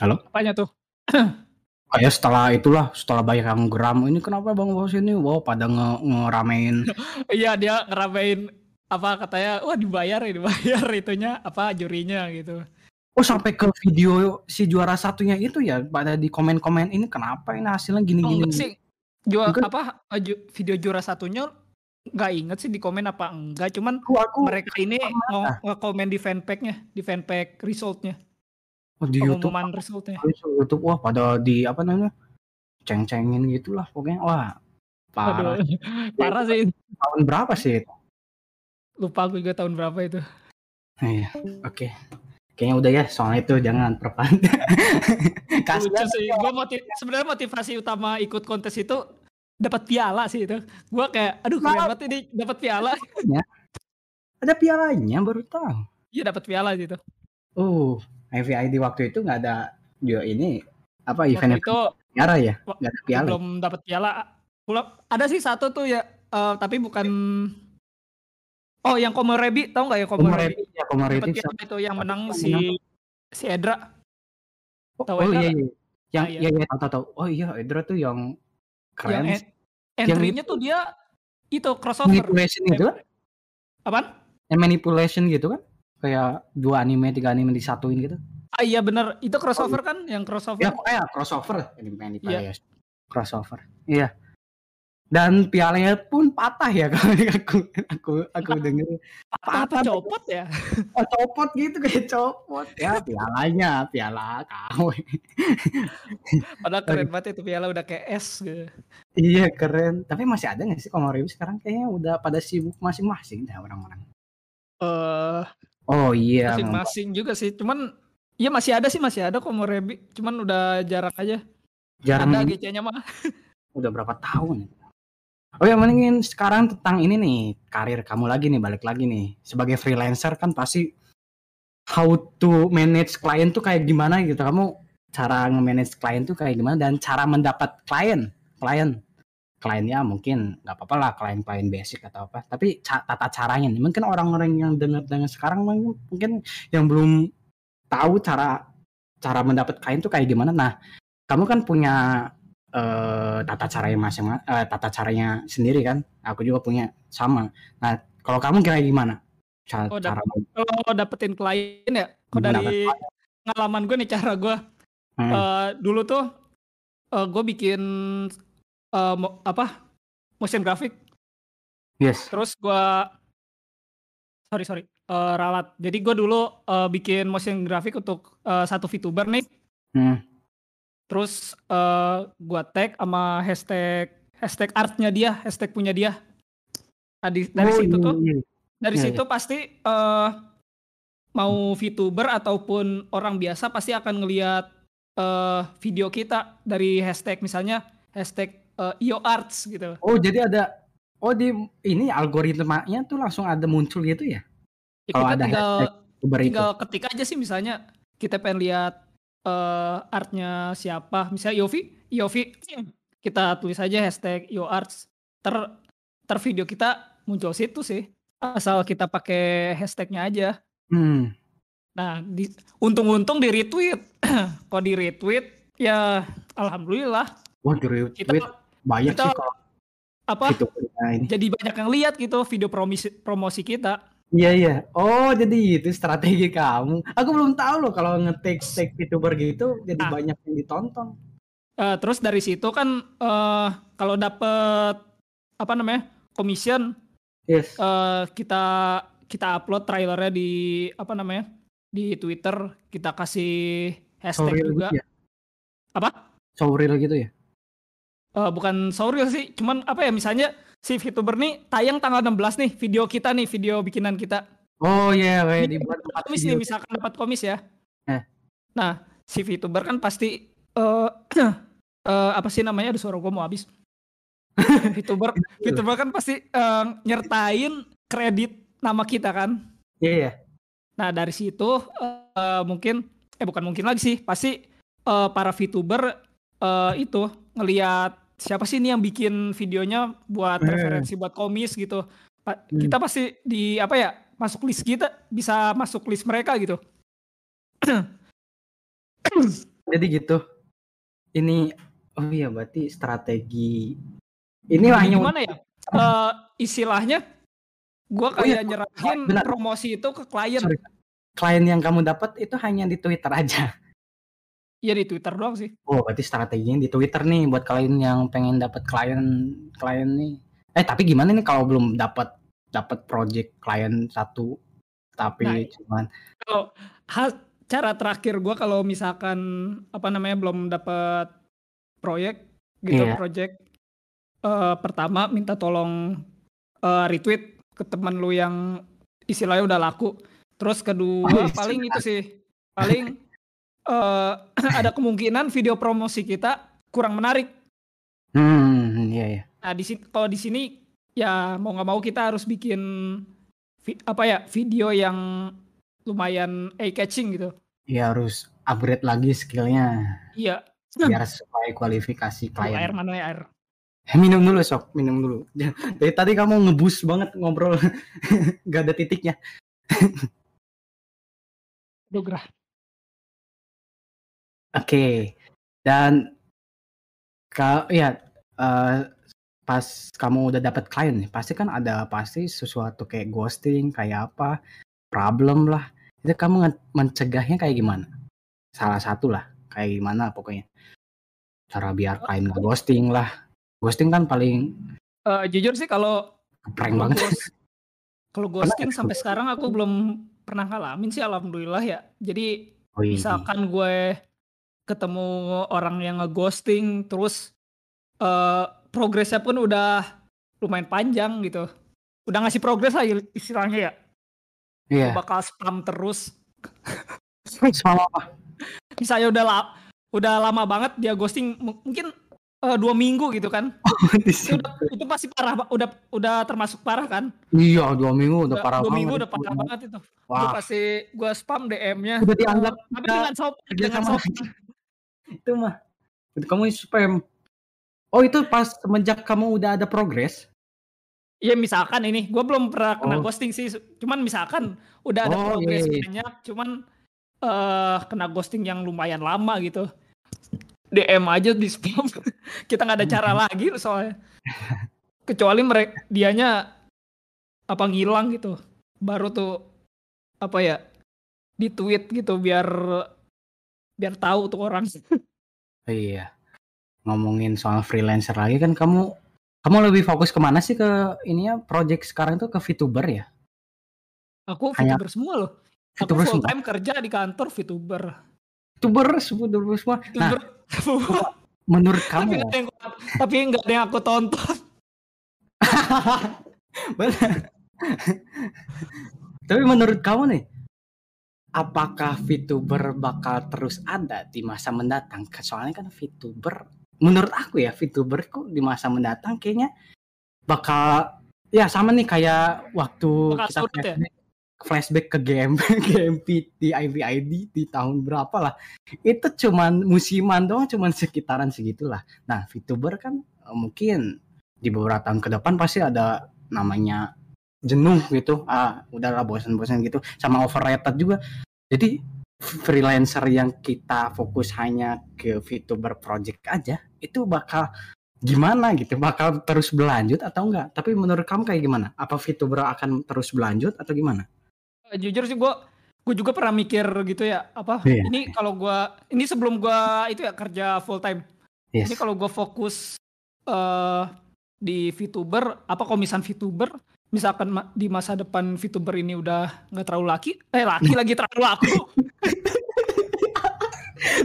Halo? Apanya tuh? Kayak setelah itulah, setelah banyak yang geram, ini kenapa Bang Bos ini? Wow, pada nge ngeramein. Iya, dia ngeramein apa katanya, wah dibayar ya, dibayar itunya apa jurinya gitu. Oh sampai ke video si juara satunya itu ya pada di komen-komen ini kenapa ini hasilnya gini-gini? Oh, sih. Juara apa video juara satunya nggak inget sih di komen apa enggak cuman aku, aku mereka ini nge-komen di fanpage-nya di fanpage resultnya Oh, di YouTube. resultnya. YouTube wah pada di apa namanya? Ceng-cengin gitulah pokoknya. Wah, parah. Aduh, parah sih. Tahun berapa sih itu? Lupa aku juga tahun berapa itu. Iya, oke. Okay. Kayaknya udah ya, soalnya itu jangan perpanjang. Lucu sih. Gua motiv sebenarnya motivasi utama ikut kontes itu dapat piala sih itu. Gua kayak aduh keren banget ini dapat piala. Ada pialanya baru tahu. Iya dapat piala gitu. Oh, di waktu itu nggak ada juga ini apa event itu piala ya? nggak ada piala. belum dapat piala. Ada sih satu tuh ya uh, tapi bukan oh yang Komorebi tau nggak ya Komorebi ya Komorebi itu yang menang si si Edra. Oh, tahu oh, iya, iya. yang ah, iya. iya tahu tahu oh iya Edra tuh yang keren yang entry-nya tuh dia itu crossover. Manipulation itu kan? Apaan yang manipulation gitu kan kayak dua anime tiga anime disatuin gitu. Ah iya bener. Itu crossover oh, kan? Yang crossover? Ya pokoknya crossover. Anime anime yeah. crossover. Iya. Dan pialanya pun patah ya kalau aku aku aku denger patah copot ya? Oh, copot gitu kayak copot. Ya pialanya piala kau. Padahal keren banget itu piala udah kayak es gitu. Iya keren. Tapi masih ada nggak sih Komorebi sekarang? Kayaknya udah pada sibuk masing-masing dah orang-orang. Eh uh, Oh iya. Masing-masing juga sih. Cuman ya masih ada sih masih ada kok mau Rebi. Cuman udah jarang aja. Jarang. Ada GC-nya mah. udah berapa tahun? Oh ya mendingin sekarang tentang ini nih karir kamu lagi nih balik lagi nih sebagai freelancer kan pasti how to manage klien tuh kayak gimana gitu kamu cara nge-manage klien tuh kayak gimana dan cara mendapat klien klien kliennya mungkin nggak apa-apa lah klien-klien basic atau apa. Tapi ca tata caranya nih mungkin orang-orang yang dengar dengar sekarang mungkin yang belum tahu cara cara mendapat klien tuh kayak gimana. Nah kamu kan punya uh, tata caranya masing uh, tata caranya sendiri kan? Aku juga punya sama. Nah kalau kamu kira gimana? Cara, oh, cara kalau dapetin klien ya kalau dari pengalaman gue nih cara gue hmm. uh, dulu tuh uh, gue bikin uh, apa motion grafik yes. Terus gua sorry sorry uh, ralat. Jadi gue dulu uh, bikin motion grafik untuk uh, satu VTuber nih. Hmm. terus uh, gua tag sama hashtag hashtag artnya dia hashtag punya dia. Tadi dari oh, situ iya, tuh. iya. dari iya, situ iya. pasti uh, mau VTuber ataupun orang biasa pasti akan ngelihat uh, video kita dari hashtag. Misalnya hashtag uh, IO Arts gitu. Oh, jadi ada oh di ini algoritmanya tuh langsung ada muncul gitu ya? ya Kalau ada tinggal, tinggal itu. ketik aja sih misalnya kita pengen lihat uh, artnya siapa, misalnya Yofi, Yofi kita tulis aja hashtag IO Arts ter ter video kita muncul situ sih asal kita pakai hashtagnya aja. Hmm. Nah, di, untung-untung di retweet. Kok di retweet ya alhamdulillah. Wah, di retweet. Kita, banyak kita, sih kalau apa? Ini. jadi banyak yang lihat gitu video promosi promosi kita. Iya iya. Oh jadi itu strategi kamu. Aku belum tahu loh kalau ngetik take youtuber gitu jadi nah. banyak yang ditonton. Uh, terus dari situ kan uh, kalau dapet apa namanya commission yes. uh, kita kita upload trailernya di apa namanya di Twitter. Kita kasih hashtag so juga. gitu ya? apa? So real gitu ya uh, bukan sorry sih, cuman apa ya misalnya si VTuber nih tayang tanggal 16 nih video kita nih, video bikinan kita. Oh iya, yeah, dibuat komis nih misalkan dapat komis ya. Eh. Nah, si VTuber kan pasti eh eh, apa sih namanya? Aduh suara gue mau habis. VTuber VTuber kan pasti eh, nyertain kredit nama kita kan. Iya, iya. Nah dari situ eh, mungkin eh bukan mungkin lagi sih pasti eh, para VTuber eh, itu ngelihat siapa sih ini yang bikin videonya buat Hmm. referensi buat komis gitu. Pa- Hmm. Kita pasti di apa ya masuk list kita bisa masuk list mereka gitu. Jadi gitu. Ini oh iya berarti strategi ini Jadi hanya gimana ya? Eh, istilahnya gua Oh iya, kayak nyerahin benar. promosi itu ke klien. Sorry. klien yang kamu dapat itu hanya di Twitter aja. Iya di Twitter doang sih. Oh, berarti strateginya di Twitter nih buat kalian yang pengen dapat klien klien nih. Eh, tapi gimana nih kalau belum dapat dapat project klien satu tapi Nah, cuman Kalau cara terakhir gua kalau misalkan apa namanya belum dapat proyek gitu Iya. project eh, pertama minta tolong eh, retweet ke teman lu yang istilahnya udah laku. Terus kedua Oh, paling itu sih paling eh, ada kemungkinan video promosi kita kurang menarik. hmm, iya ya. Nah di sini kalau di sini ya mau nggak mau kita harus bikin vi- apa ya video yang lumayan eye catching gitu. Iya harus upgrade lagi skillnya Iya. biar supaya kualifikasi Aduh, air klien. mana ya air? Eh, minum dulu sok, minum dulu. Dari tadi kamu ngebus banget ngobrol, gak ada titiknya. Gerah. Oke, dan kau ya eh, pas kamu udah dapat klien nih, pasti kan ada pasti sesuatu kayak ghosting, kayak apa, problem lah. Itu kamu mencegahnya kayak gimana? Salah satu lah, kayak gimana pokoknya. Cara biar klien nggak ghosting lah. Ghosting kan paling Eh, jujur sih kalau prank kalau banget. ghost- kalau ghosting sampai sekarang aku belum pernah ngalamin sih alhamdulillah ya. Jadi Oh, iya. misalkan gue ketemu orang yang ngeghosting terus eh progresnya pun udah lumayan panjang gitu. Udah ngasih progres lah istilahnya ya. Iya. Gue bakal spam terus. Apa? Misalnya udah la- udah lama banget dia ghosting mungkin eh, dua minggu gitu kan. Itu, udah- itu pasti parah, udah udah termasuk parah kan. Iya, dua minggu udah Udah- parah dua banget. minggu udah parah banget itu. Wah, pasti gue spam DM-nya. udah dianggap tapi dengan sop, kerja dengan sama sop. Itu mah kamu spam oh itu pas semenjak kamu udah ada progres Iya misalkan ini, gue belum pernah kena Oh. ghosting sih. Cuman misalkan udah ada Oh, progres iya, iya. banyak, cuman eh kena ghosting yang lumayan lama gitu. DM aja di spam. Kita nggak ada cara lagi soalnya. Kecuali mereka dianya apa ngilang gitu. Baru tuh apa ya di tweet gitu biar biar tahu tuh orang. iya ngomongin soal freelancer lagi kan kamu kamu lebih fokus ke mana sih ke ini ya project sekarang tuh ke VTuber ya Aku Hanya- VTuber semua loh. Aku VTuber full semua time kerja di kantor VTuber. VTuber VTuber semua nah VTuber. menurut tapi kamu ada yang tapi nggak ada yang aku tonton Benar. tapi menurut kamu nih apakah VTuber bakal terus ada di masa mendatang? Soalnya kan VTuber menurut aku ya VTuber kok di masa mendatang kayaknya bakal ya sama nih kayak waktu Bakal kita surut ya? flashback, flashback ke game GMP di IVID di tahun berapa lah. Itu cuman musiman doang cuman sekitaran segitulah. Nah VTuber kan eh, mungkin di beberapa tahun ke depan pasti ada namanya jenuh gitu. Ah udahlah bosan-bosan gitu. Sama overrated juga. Jadi freelancer yang kita fokus hanya ke VTuber project aja itu bakal gimana gitu? Bakal terus berlanjut atau enggak? Tapi menurut kamu kayak gimana? Apa VTuber akan terus berlanjut atau gimana? Eh, jujur sih gue gue juga pernah mikir gitu ya apa? Iya. ini kalau gue ini sebelum gue itu ya kerja full time yes. Ini kalau gue fokus eh di VTuber apa komisan VTuber misalkan ma- di masa depan VTuber ini udah nggak terlalu laki eh laki lagi terlalu laku.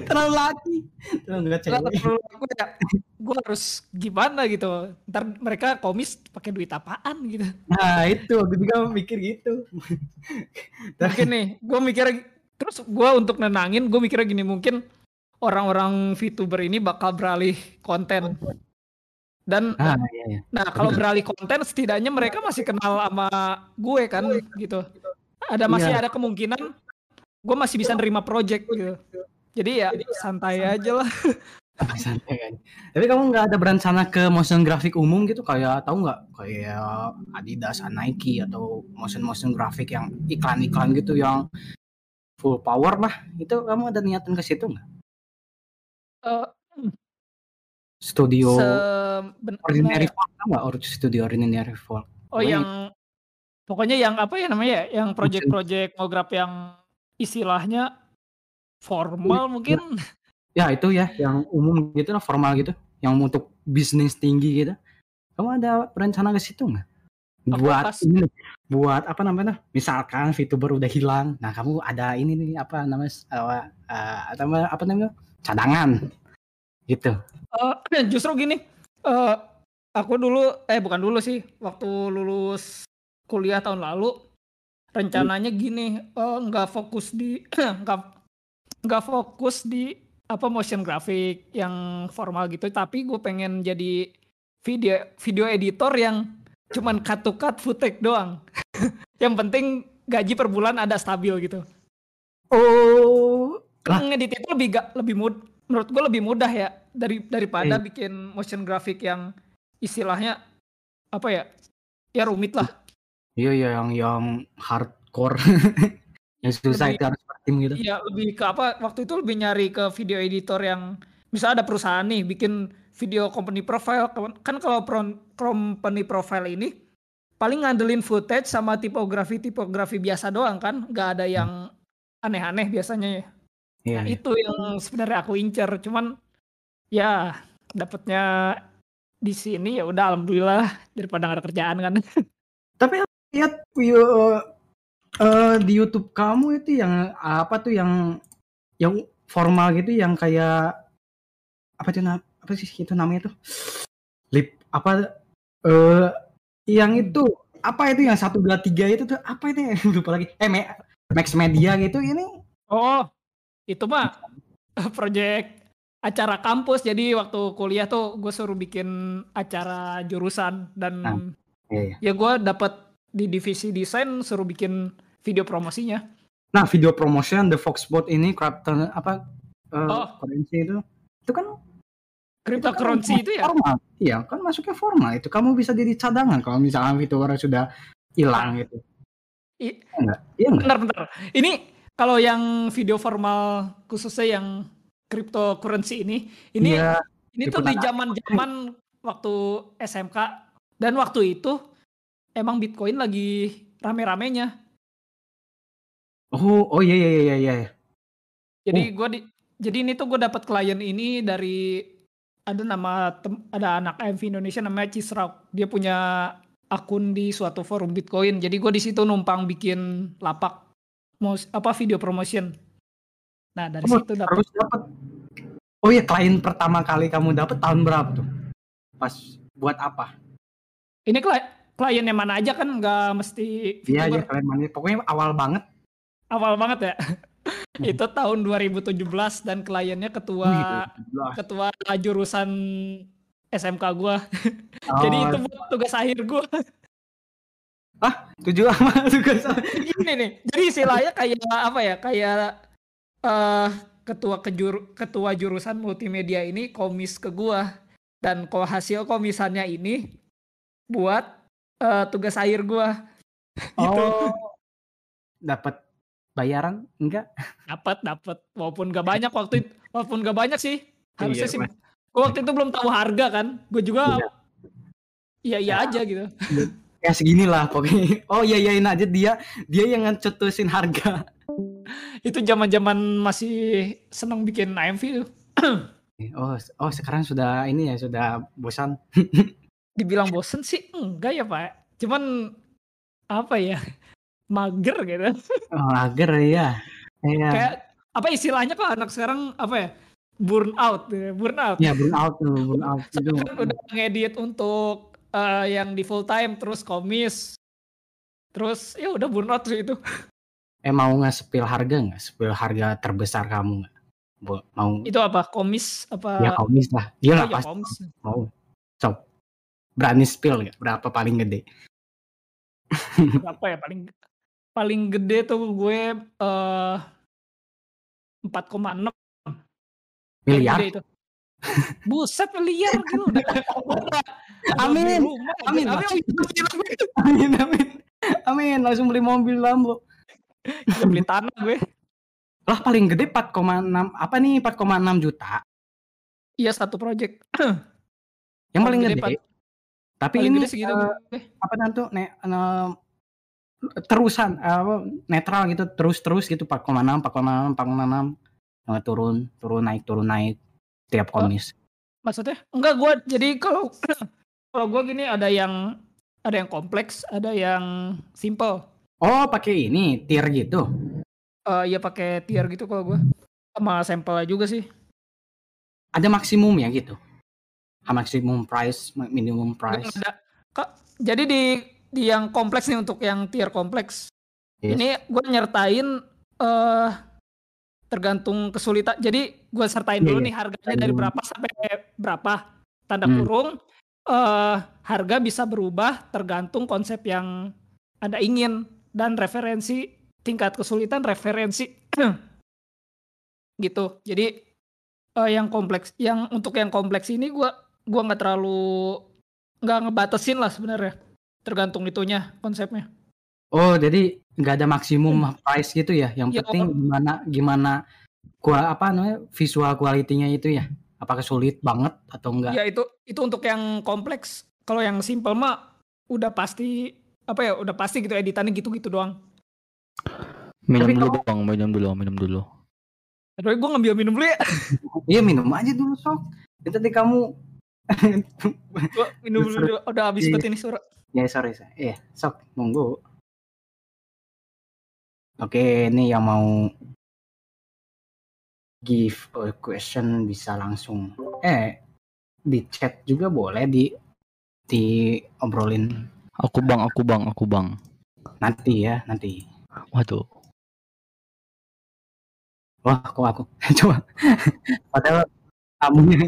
Terlalu laki. Terlalu terlalu laku ya. Gue harus gimana gitu. Ntar mereka komis pakai duit apaan gitu. Nah itu. Aku juga mikir gitu. Mungkin nih gue mikir terus gue untuk nenangin gue mikirnya gini mungkin orang-orang VTuber ini bakal beralih konten dan Ah, iya, iya. nah kalau beralih konten setidaknya mereka masih kenal sama gue kan gitu ada masih Iya. ada kemungkinan gue masih bisa nerima project gitu jadi ya santai aja lah Santai kan. Tapi kamu nggak ada berencana ke motion grafik umum gitu kayak tahu nggak kayak Adidas, Nike atau motion motion grafik yang iklan-iklan gitu yang full power lah. Itu kamu ada niatan ke situ nggak? Eh, Studio seben- Ordinary Folk nggak? Or- Studio Ordinary Folk. oh yang pokoknya yang apa ya namanya ya yang project-project ngograf yang istilahnya formal mungkin Ya itu ya yang umum gitu lah formal gitu, yang untuk bisnis tinggi gitu. Kamu ada berencana ke situ nggak? Buat pas- ini, buat apa namanya? Misalkan VTuber udah hilang, nah kamu ada ini nih apa namanya? Uh, namanya? Apa namanya? Cadangan, gitu. Eh, justru gini, eh aku dulu, eh bukan dulu sih, waktu lulus kuliah tahun lalu, rencananya gini, eh, nggak fokus di, nggak nggak fokus di apa motion graphic yang formal gitu, tapi gue pengen jadi video video editor yang cuman cut to cut footage doang. yang penting gaji per bulan ada stabil gitu. Oh, Lah. Ngedit itu lebih ga, lebih mud, menurut gue lebih mudah ya dari daripada Iya. bikin motion graphic yang istilahnya apa ya ya rumit lah. iya iya yang yang hardcore, yang susah Lebih- itu harus tim gitu. Iya lebih ke apa waktu itu lebih nyari ke video editor yang misalnya ada perusahaan nih bikin video company profile kan kalau pro- company profile ini paling ngandelin footage sama tipografi tipografi biasa doang kan nggak ada yang aneh-aneh biasanya ya. Iya, Nah, iya. itu yang sebenarnya aku incer, cuman ya dapatnya di sini ya udah alhamdulillah daripada nggak ada kerjaan kan. Tapi aku lihat yo, eh, di YouTube kamu itu yang apa tuh yang yang formal gitu yang kayak apa tuh apa sih itu namanya tuh lip apa eh yang itu apa itu yang satu dua tiga itu tuh apa itu ya? lupa lagi eh Me- Max Media gitu ini Oh, itu mah project acara kampus. Jadi waktu kuliah tuh gue suruh bikin acara jurusan dan Nah, iya, iya. ya gue dapat di divisi desain suruh bikin video promosinya. nah video promotion The Foxbot ini Crafton apa eh, Oh. currency itu itu kan Cryptocurrency itu ya. formal iya kan masuknya formal itu kamu bisa jadi cadangan kalau misalkan itu orang sudah hilang gitu I- Iya enggak iya enggak Bentar, bentar. Ini kalau yang video formal khususnya yang cryptocurrency ini, ini Iya, ini tuh di zaman-zaman waktu SMK dan waktu itu emang Bitcoin lagi rame-ramenya. oh oh iya iya iya iya Jadi gua di jadi ini tuh gue dapat klien ini dari ada nama tem- ada anak AMV Indonesia namanya Cisrauk. Dia punya akun di suatu forum Bitcoin. Jadi gue di situ numpang bikin lapak mos apa video promotion. Nah, dari Oh, situ dapat dapat oh iya klien pertama kali kamu dapat tahun berapa tuh? Pas buat apa? Ini kli- kliennya mana aja kan nggak mesti iya aja klien mana. Pokoknya awal banget. Awal banget ya. itu tahun 2017 dan kliennya ketua Wih, ketua jurusan SMK gua. oh, Jadi itu buat tugas akhir gua. Tujuh sama tugas Gini nih. Jadi istilahnya kayak apa ya? Kayak eh ketua kejur ketua jurusan multimedia ini komis ke gua dan kok hasil komisannya ini buat eh, tugas akhir gua. Gitu. oh dapat bayaran enggak dapat dapat walaupun gak banyak waktu itu walaupun gak banyak sih harusnya Iya, sih Mas. gue waktu itu belum tahu harga kan gue juga Iya. iya iya Ya. aja gitu ya segini lah pokoknya. Oh iya iyain aja dia. Dia yang ngecetusin harga. Itu zaman zaman masih seneng bikin AMV tuh. Oh oh sekarang sudah ini ya sudah bosan. Dibilang bosen sih enggak ya pak. Cuman apa ya mager gitu. Oh, agar ya Iya. kayak apa istilahnya kok anak sekarang apa ya burn out burn out. Ya burn out tuh burn out. Kan udah ngedit untuk eh, yang di full time terus komis terus ya udah burn out sih itu eh mau nge-spill harga nggak? Spill harga terbesar kamu nggak? Mau Itu apa? Komis apa? ya komis lah. Dia Oh, lah ya, pasti komis. mau. Coba berani spill nggak? Berapa paling gede? Berapa ya paling paling gede tuh gue eh 4,6 paling Miliar? gede itu. Buset miliar gitu udah. Amin. Rumah, Amin, amin, amin. Amin amin. Langsung beli mobil Lambo. Gila, beli tanah gue. Lah paling gede 4,6 apa nih 4,6 juta? Iya satu project. Yang paling gede. Pak. Tapi Paling ini gede segitu. gue. apa nanti ne, ne- terusan apa netral gitu terus-terus gitu 4,6 4,6 4,6 Eh, turun turun naik turun naik tiap Oh. komis. Maksudnya? Enggak gue jadi kalau kalau gue gini ada yang ada yang kompleks, ada yang simple. Oh, pakai ini tier gitu. Eh ya pakai tier gitu kalau gue. Sama sampelnya juga sih. Ada maksimum ya gitu. Ah, Maksimum price, minimum price. Nggak ada. Kak, jadi di di yang kompleks nih untuk yang tier kompleks. Yes. Ini gue nyertain eh tergantung kesulitan. Jadi gue sertain Iya, dulu iya. nih harganya dari dulu. berapa sampai berapa. Tanda Hmm. kurung eh harga bisa berubah tergantung konsep yang Anda ingin dan referensi tingkat kesulitan referensi gitu. Jadi eh, yang kompleks yang untuk yang kompleks ini gua gua nggak terlalu nggak ngebatasin lah sebenarnya tergantung itunya konsepnya Oh, jadi nggak ada maksimum price gitu ya. Yang Iya. penting gimana gimana gua apa namanya visual quality-nya itu ya. Apakah sulit banget atau enggak? ya itu itu untuk yang kompleks kalau yang simple mah udah pasti apa ya udah pasti gitu editannya gitu-gitu doang Minum Tapi dulu bang, minum dulu, minum dulu. Aduh, gue ngambil minum dulu ya. Iya minum aja dulu sok. Tadi kamu Gua minum dulu. Udah habis Iya. banget ini suara. ya sorry saya. Iya sok monggo. Oke ini yang mau give a question bisa langsung eh di chat juga boleh di di obrolin Aku bang, aku bang, aku bang. nanti ya nanti. Waduh. Wah, kok aku coba. Padahal kamu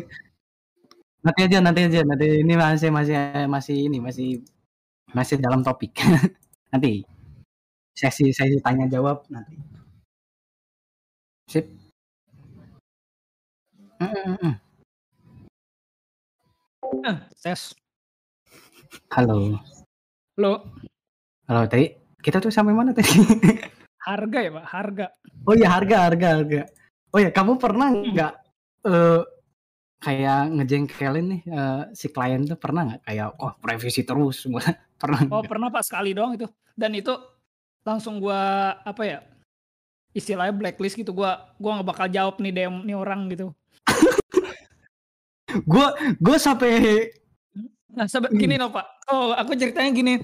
nanti aja, nanti aja, nanti ini masih masih masih ini masih masih dalam topik. nanti sesi sesi tanya jawab nanti. Sip. Mm, mm. Eh, Tes. Halo, Lo halo tadi kita tuh sampai mana tadi? harga ya, Pak? Harga. oh iya harga harga harga. Oh ya kamu pernah nggak eh kayak ngejengkelin nih eh, si klien tuh pernah nggak kayak oh revisi terus semua pernah Oh, nggak? pernah Pak sekali doang itu. Dan itu langsung gua apa ya? Istilahnya blacklist gitu. Gua gua nggak bakal jawab nih DM nih orang gitu. gue gue sampai Nah, Hmm. gini loh Pak. Oh, aku ceritanya gini.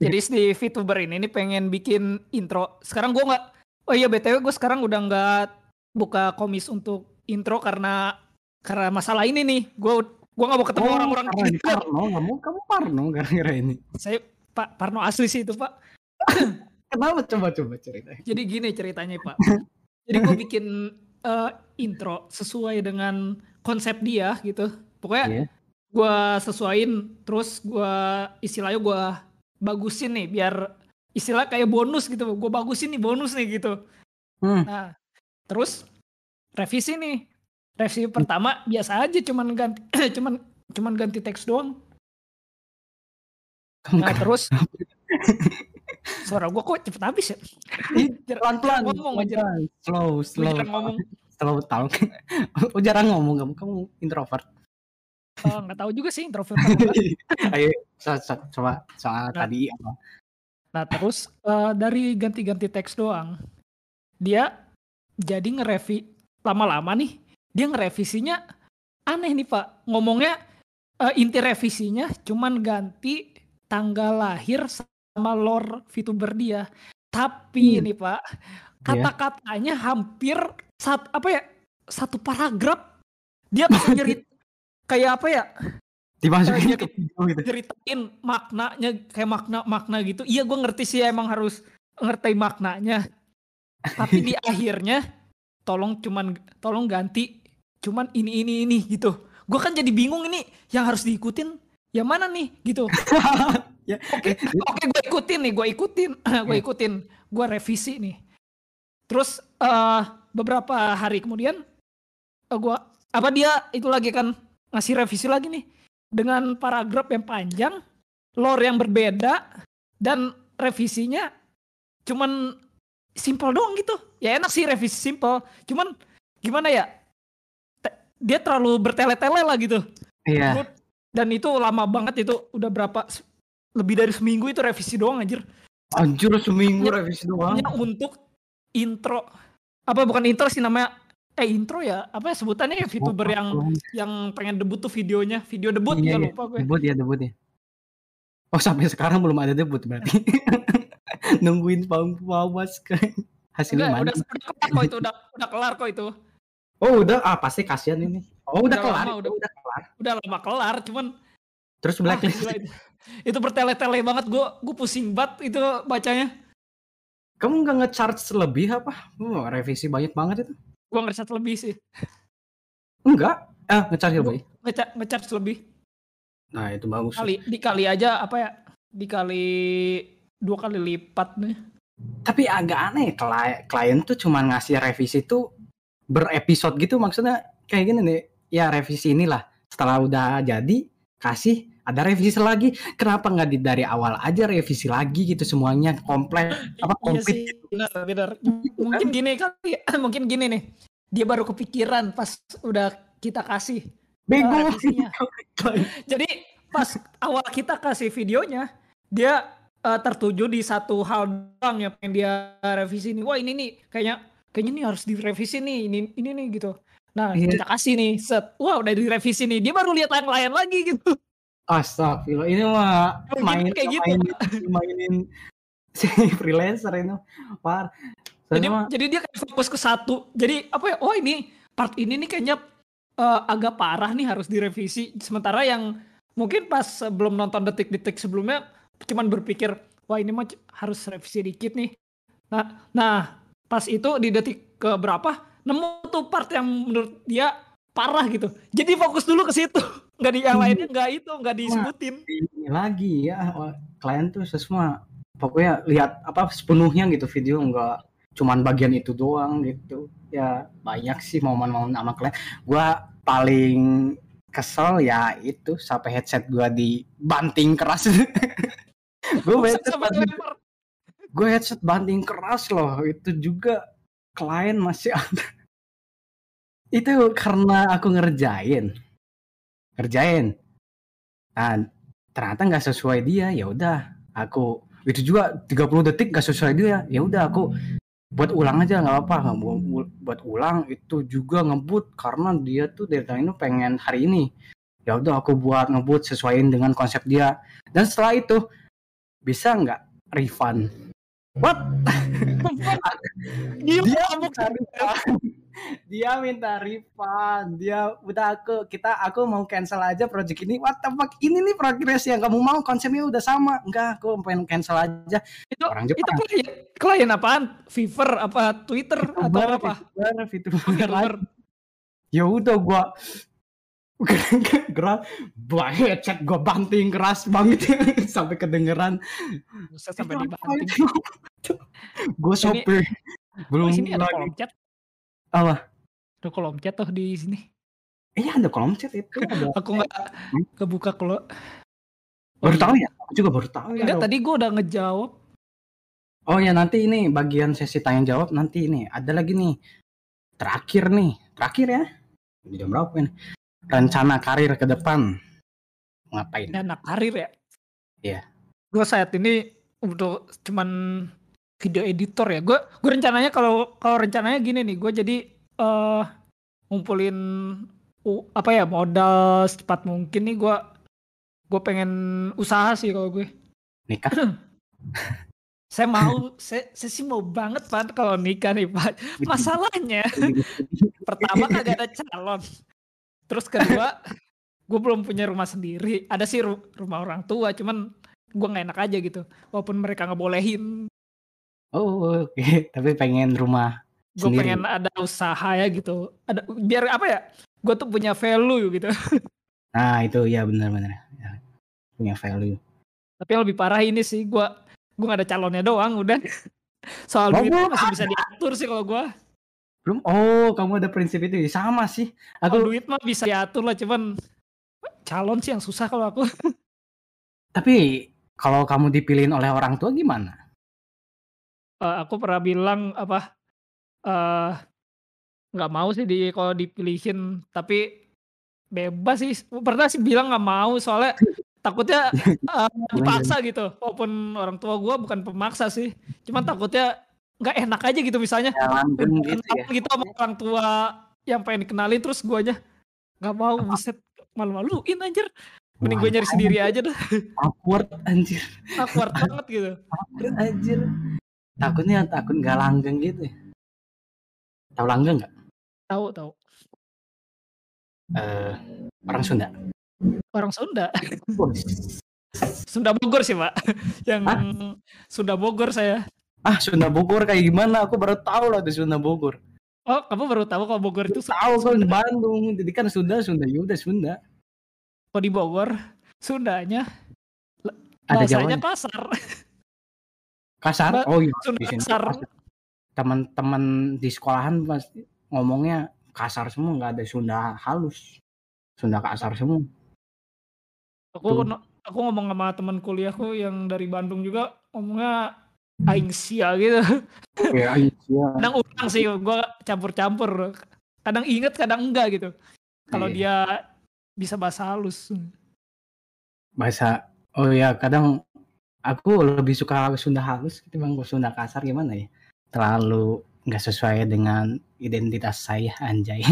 Jadi si VTuber ini nih pengen bikin intro. Sekarang gua nggak. Oh iya btw gue sekarang udah nggak buka komis untuk intro karena karena masalah ini nih. Gue gua nggak mau ketemu Oh, orang-orang ini Parno kamu kamu Parno gara-gara ini Saya Pak Parno asli sih itu Pak. Kenapa coba coba cerita Jadi gini ceritanya Pak. Jadi gue bikin eh, intro sesuai dengan konsep dia gitu. Pokoknya Iya. gue sesuaiin terus gue istilahnya gue bagusin nih biar istilah kayak bonus gitu. Gue bagusin nih bonus nih gitu. Hmm. Nah terus revisi nih. Revisi pertama biasa aja cuman ganti cuman cuman ganti teks doang. Nah terus suara gue kok cepet habis ya? Pelan pelan ngomong aja. slow slow Jarang ngomong. slow talk oh jarang ngomong kamu kamu introvert Eh, nggak tahu juga sih introvert ayo so- so- coba soal Nah. tadi apa Nah terus eh, dari ganti-ganti teks doang, dia jadi ngerevi lama-lama nih, dia ngerevisinya aneh nih pak, ngomongnya eh, inti revisinya cuman ganti tanggal lahir sama lore VTuber dia, tapi Hmm. nih pak kata-katanya hampir sat apa ya satu paragraf dia bisa nyerit kayak apa ya dimasukin ke video gitu ceritain maknanya kayak makna makna gitu iya gue ngerti sih emang harus ngerti maknanya. Tapi di akhirnya tolong cuman tolong ganti cuman ini ini ini gitu. Gue kan jadi bingung ini yang harus diikutin yang mana nih gitu. Ya, Oke, oke gue ikutin nih, gue ikutin, gue ikutin, gue revisi nih. Terus eh beberapa hari kemudian eh, gue apa dia itu lagi kan ngasih revisi lagi nih dengan paragraf yang panjang, lore yang berbeda dan revisinya cuman simple doang gitu. Ya enak sih revisi simple, cuman gimana ya? Dia terlalu bertele-tele lah gitu Iya. dan itu lama banget itu udah berapa lebih dari seminggu itu revisi doang anjir Anjir seminggu Ya, revisi doang. hanya untuk intro apa bukan intro sih namanya eh intro ya apa ya sebutannya ya VTuber yang yang pengen debut tuh videonya video debut Iya, ya iya. lupa gue Debut ya debut ya. Oh sampai sekarang belum ada debut berarti. Nungguin Paung Pawas kan. Hasilnya Enggak, udah, mana? udah kelar kok itu udah udah kelar kok itu Oh udah ah pasti kasihan ini. Oh udah, Udah kelar. lama, udah- udah kelar. udah lama kelar cuman Terus blacklist. gila itu, itu bertele-tele banget gue gue pusing banget itu bacanya Kamu nggak nge-charge lebih apa? Oh, revisi banyak banget itu. gue ngerasa lebih sih Enggak. Eh nge-charge lebih. ngeca- ngecharge lebih Nah itu bagus. kali dikali aja apa ya dikali dua kali lipat nih Tapi agak aneh klien, klien tuh cuma ngasih revisi tuh berepisode gitu maksudnya kayak gini nih. Ya revisi inilah. Setelah udah jadi kasih ada revisi lagi. Kenapa nggak di dari awal aja revisi lagi gitu semuanya komplit apa Iya komplit sih, gitu. benar, benar. Mungkin gini kali, mungkin gini nih. Dia baru kepikiran pas udah kita kasih. Bego. revisinya. Jadi pas awal kita kasih videonya, dia eh, tertuju di satu hal doang yang pengen dia revisi nih. Wah ini nih kayaknya kayaknya nih harus direvisi nih ini ini nih gitu. Nah Iya. kita kasih nih set. Wah udah direvisi nih. Dia baru lihat yang lain lagi gitu. Astagfirullah ini mah Mungkin main kayak gitu. mainin, mainin si freelancer itu par. jadi Jadi jadi dia kayak fokus ke satu jadi apa ya oh ini part ini nih kayaknya eh, agak parah nih harus direvisi sementara yang mungkin pas sebelum nonton detik-detik sebelumnya cuman berpikir wah ini mah harus revisi dikit nih nah nah pas itu di detik ke berapa nemu tuh part yang menurut dia parah gitu. Jadi fokus dulu ke situ. Nggak di yang lainnya nggak itu nggak disebutin. Ini lagi ya wah, klien tuh semua pokoknya lihat apa sepenuhnya gitu video enggak cuman bagian itu doang gitu. Ya banyak sih momen-momen sama klien. Gua paling kesel ya itu sampai headset gua dibanting keras. Gue headset gue headset banting keras loh itu juga klien masih ada. Itu karena aku ngerjain. Ngerjain. Nah ternyata nggak sesuai dia ya udah. Aku itu juga 30 detik nggak sesuai dia ya udah aku buat ulang aja nggak apa-apa. Bu- bu- buat ulang itu juga ngebut karena dia tuh itu pengen hari ini. Ya udah aku buat ngebut sesuaiin dengan konsep dia. Dan setelah itu bisa nggak refund what? Dia kamu minta refund. Dia minta refund. Dia udah aku kita aku mau cancel aja project ini. What the fuck? Ini nih progress yang kamu mau. Konsepnya udah sama. Enggak aku pengen cancel aja. Itu orang itu Jepang klien klien apaan? Fiverr apa Twitter atau VTuber, apa? VTuber. lagi. ya udah gua gerak banget chat gua banting keras banget. Sampai kedengeran. Buset, sampai dibanting. Ini- sopir. Oh, belum di sini ada lagi. kolom chat apa? Ada kolom chat tuh di sini. Iya ada kolom chat itu. Ada aku nggak kebuka kalau baru iya. tahu ya? Aku juga baru tahu ya tadi gua udah ngejawab. Oh ya nanti ini bagian sesi tanya jawab nanti ini. Ada lagi nih. Terakhir nih. Terakhir ya? Jam berapa ini rencana karir ke depan. Ngapain? Anak karir ya? Iya. gua saat ini udah cuman video editor ya. Gua gua rencananya kalau kalau rencananya gini nih gua jadi eh ngumpulin u- apa ya modal secepat mungkin nih gua gua pengen usaha sih kalau gue. Nikah? Saya mau saya, saya sih mau banget pak kalau nikah nih pak masalahnya pertama kagak ada calon terus kedua gue belum punya rumah sendiri ada sih ru- rumah orang tua cuman gue nggak enak aja gitu walaupun mereka ngebolehin Oh, oke. Tapi pengen rumah gue sendiri. pengen ada usaha ya gitu ada biar apa ya gue tuh punya value gitu Nah, itu ya benar-benar. Ya, punya value. tapi yang lebih parah ini sih gue gue gak ada calonnya doang udah soal duit masih bisa diatur sih kalau gue Belum. Oh, kamu ada prinsip itu. Sama sih. Aku duit mah bisa diatur lah cuman calon sih yang susah kalau aku tapi kalau kamu dipilihin oleh orang tua gimana? Eh, aku pernah bilang apa eh nggak mau sih di kalau dipilihin tapi bebas sih pernah sih bilang nggak mau soalnya takutnya eh, dipaksa gitu walaupun orang tua gua bukan pemaksa sih cuman takutnya nggak enak aja gitu misalnya Ya, langgeng gitu ya. gitu sama orang tua yang pengen dikenalin terus guanya nggak mau buset malu-maluin anjir mending gue nyari sendiri aja dah awkward anjir. awkward banget gitu Awkward anjir. Takutnya takut nggak langgeng gitu. ya. Tahu langgeng nggak? tahu tahu Eh, orang Sunda. orang Sunda Sunda Bogor sih pak yang Hah? Sunda Bogor saya Ah, Sunda Bogor kayak gimana? Aku baru tahu lah di Sunda Bogor. oh kamu baru tahu kalau Bogor itu Tahu kalau di Bandung. Jadi kan Sunda, Sunda Yuda, Sunda. kalau di Bogor Sundanya Ada Jawanya. kasar Kasar? Oh iya, Sunda kasar. Teman-teman di sekolahan pasti ngomongnya kasar semua, nggak ada Sunda halus. Sunda kasar semua. aku Tuh. aku ngomong sama teman kuliahku yang dari Bandung juga ngomongnya aing sia gitu. Ya, iya. kadang ulang sih gua campur-campur. Kadang inget kadang enggak gitu. Kalau Iya. dia bisa bahasa halus. Bahasa oh ya kadang aku lebih suka Sunda halus ketimbang Sunda kasar gimana ya? Terlalu nggak sesuai dengan identitas saya anjay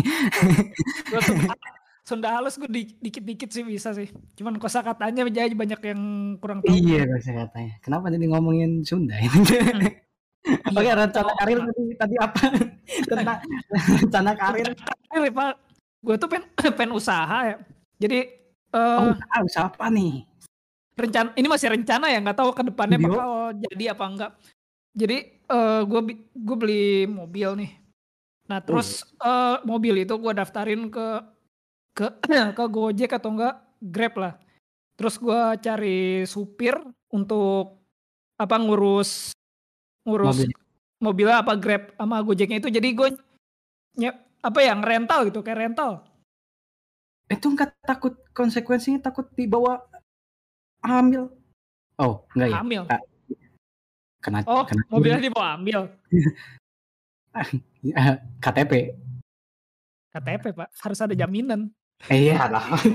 Sunda, halus gue dikit-dikit sih bisa sih. Cuman kosa katanya aja banyak yang kurang tahu. Iya bahasa katanya kenapa jadi ngomongin Sunda ini? Oke Iya, rencana karir tadi tadi apa? Tentang rencana karir. Karir, Pak. Gue tuh pengen, pengen usaha ya. Jadi eh oh ah, usaha apa nih? rencana ini masih rencana ya? Nggak tahu ke depannya Video? bakal jadi apa enggak. Jadi eh gue gue beli mobil nih. Nah terus eh, mobil itu gue daftarin ke ke ke Gojek atau enggak Grab lah. Terus gue cari supir untuk apa ngurus ngurus Mobil. mobilnya apa Grab sama Gojeknya itu. Jadi gue apa yang rental gitu kayak rental. itu nggak takut konsekuensinya takut dibawa hamil oh enggak ya Hamil. kena Oh, kena mobilnya dibawa ambil. Eh, KTP KTP, Pak. Harus ada jaminan. Iya lah.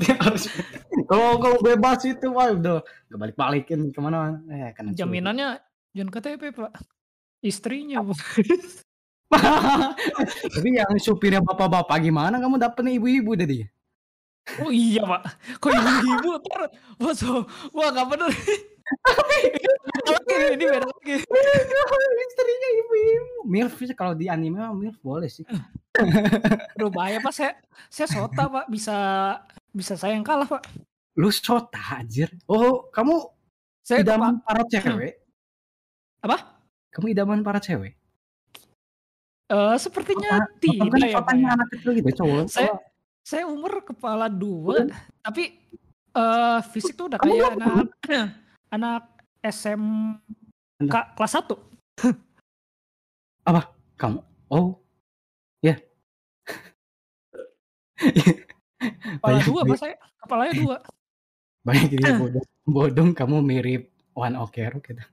Kalau kalau bebas itu, wah udah nggak balik balikin ke mana? Eh, kena. Jaminannya jangan KTP, Pak. Istrinya, Bu. Tapi yang supirnya bapak-bapak gimana? Kamu dapetnya ibu-ibu tadi? Oh iya, Pak. Kok ibu-ibu wah, so, wah nggak bener. Lagi, ini beda lagi. Istrinya ibu-ibu. Milf sih kalau di anime mah milf boleh sih. Aduh bahaya, Pak. Saya saya sota, Pak. Bisa bisa saya yang kalah, Pak. Lu sota anjir. Oh, kamu Saya idaman Pak. para cewek? Apa? Kamu idaman para cewek? Eh, sepertinya kan tidak ya, Pak. sotanya ya. anak kecil gitu, cowok. Saya saya umur kepala dua, tapi eh fisik tuh udah kayak anak anak SMK kelas 1. kamu. Oh, ya. Kepala Banyak- dua, Pak saya. Kepalanya dua. Banyak dia bodong. Bodong kamu mirip One Ok Rock gitu.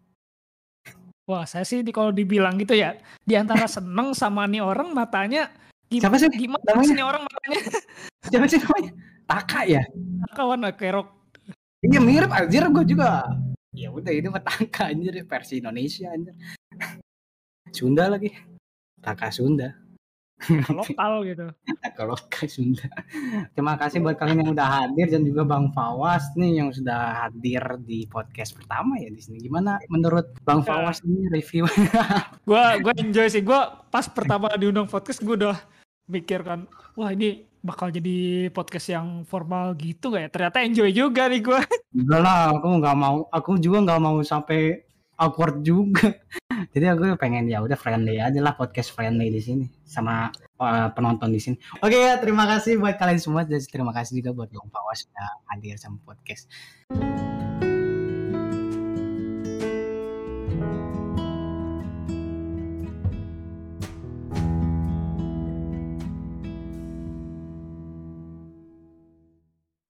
Wah, saya sih di, kalau dibilang gitu ya, di antara seneng sama nih orang matanya gim- Siapa sih gimana namanya? sih nih orang matanya Siapa sih namanya? Taka ya? kawan kerok. Iya mirip anjir gue juga. Ya udah itu mah Taka anjir versi Indonesia anjir. Sunda lagi. Taka Sunda. lokal gitu. Taka lokal Sunda. Terima kasih buat kalian yang udah hadir dan juga Bang Fawas nih yang sudah hadir di podcast pertama ya di sini. Gimana menurut Bang Ya. Fawas ini review? Gua gua enjoy sih. Gua pas pertama diundang podcast gue udah mikir kan, wah ini bakal jadi podcast yang formal gitu gak ya? Ternyata enjoy juga nih gua. Enggak lah, aku nggak mau. Aku juga nggak mau sampai awkward juga. Jadi aku pengen ya udah friendly aja lah podcast friendly di sini sama uh, penonton di sini. Oke ya, terima kasih buat kalian semua dan terima kasih juga buat Bang Pawas sudah hadir sama podcast.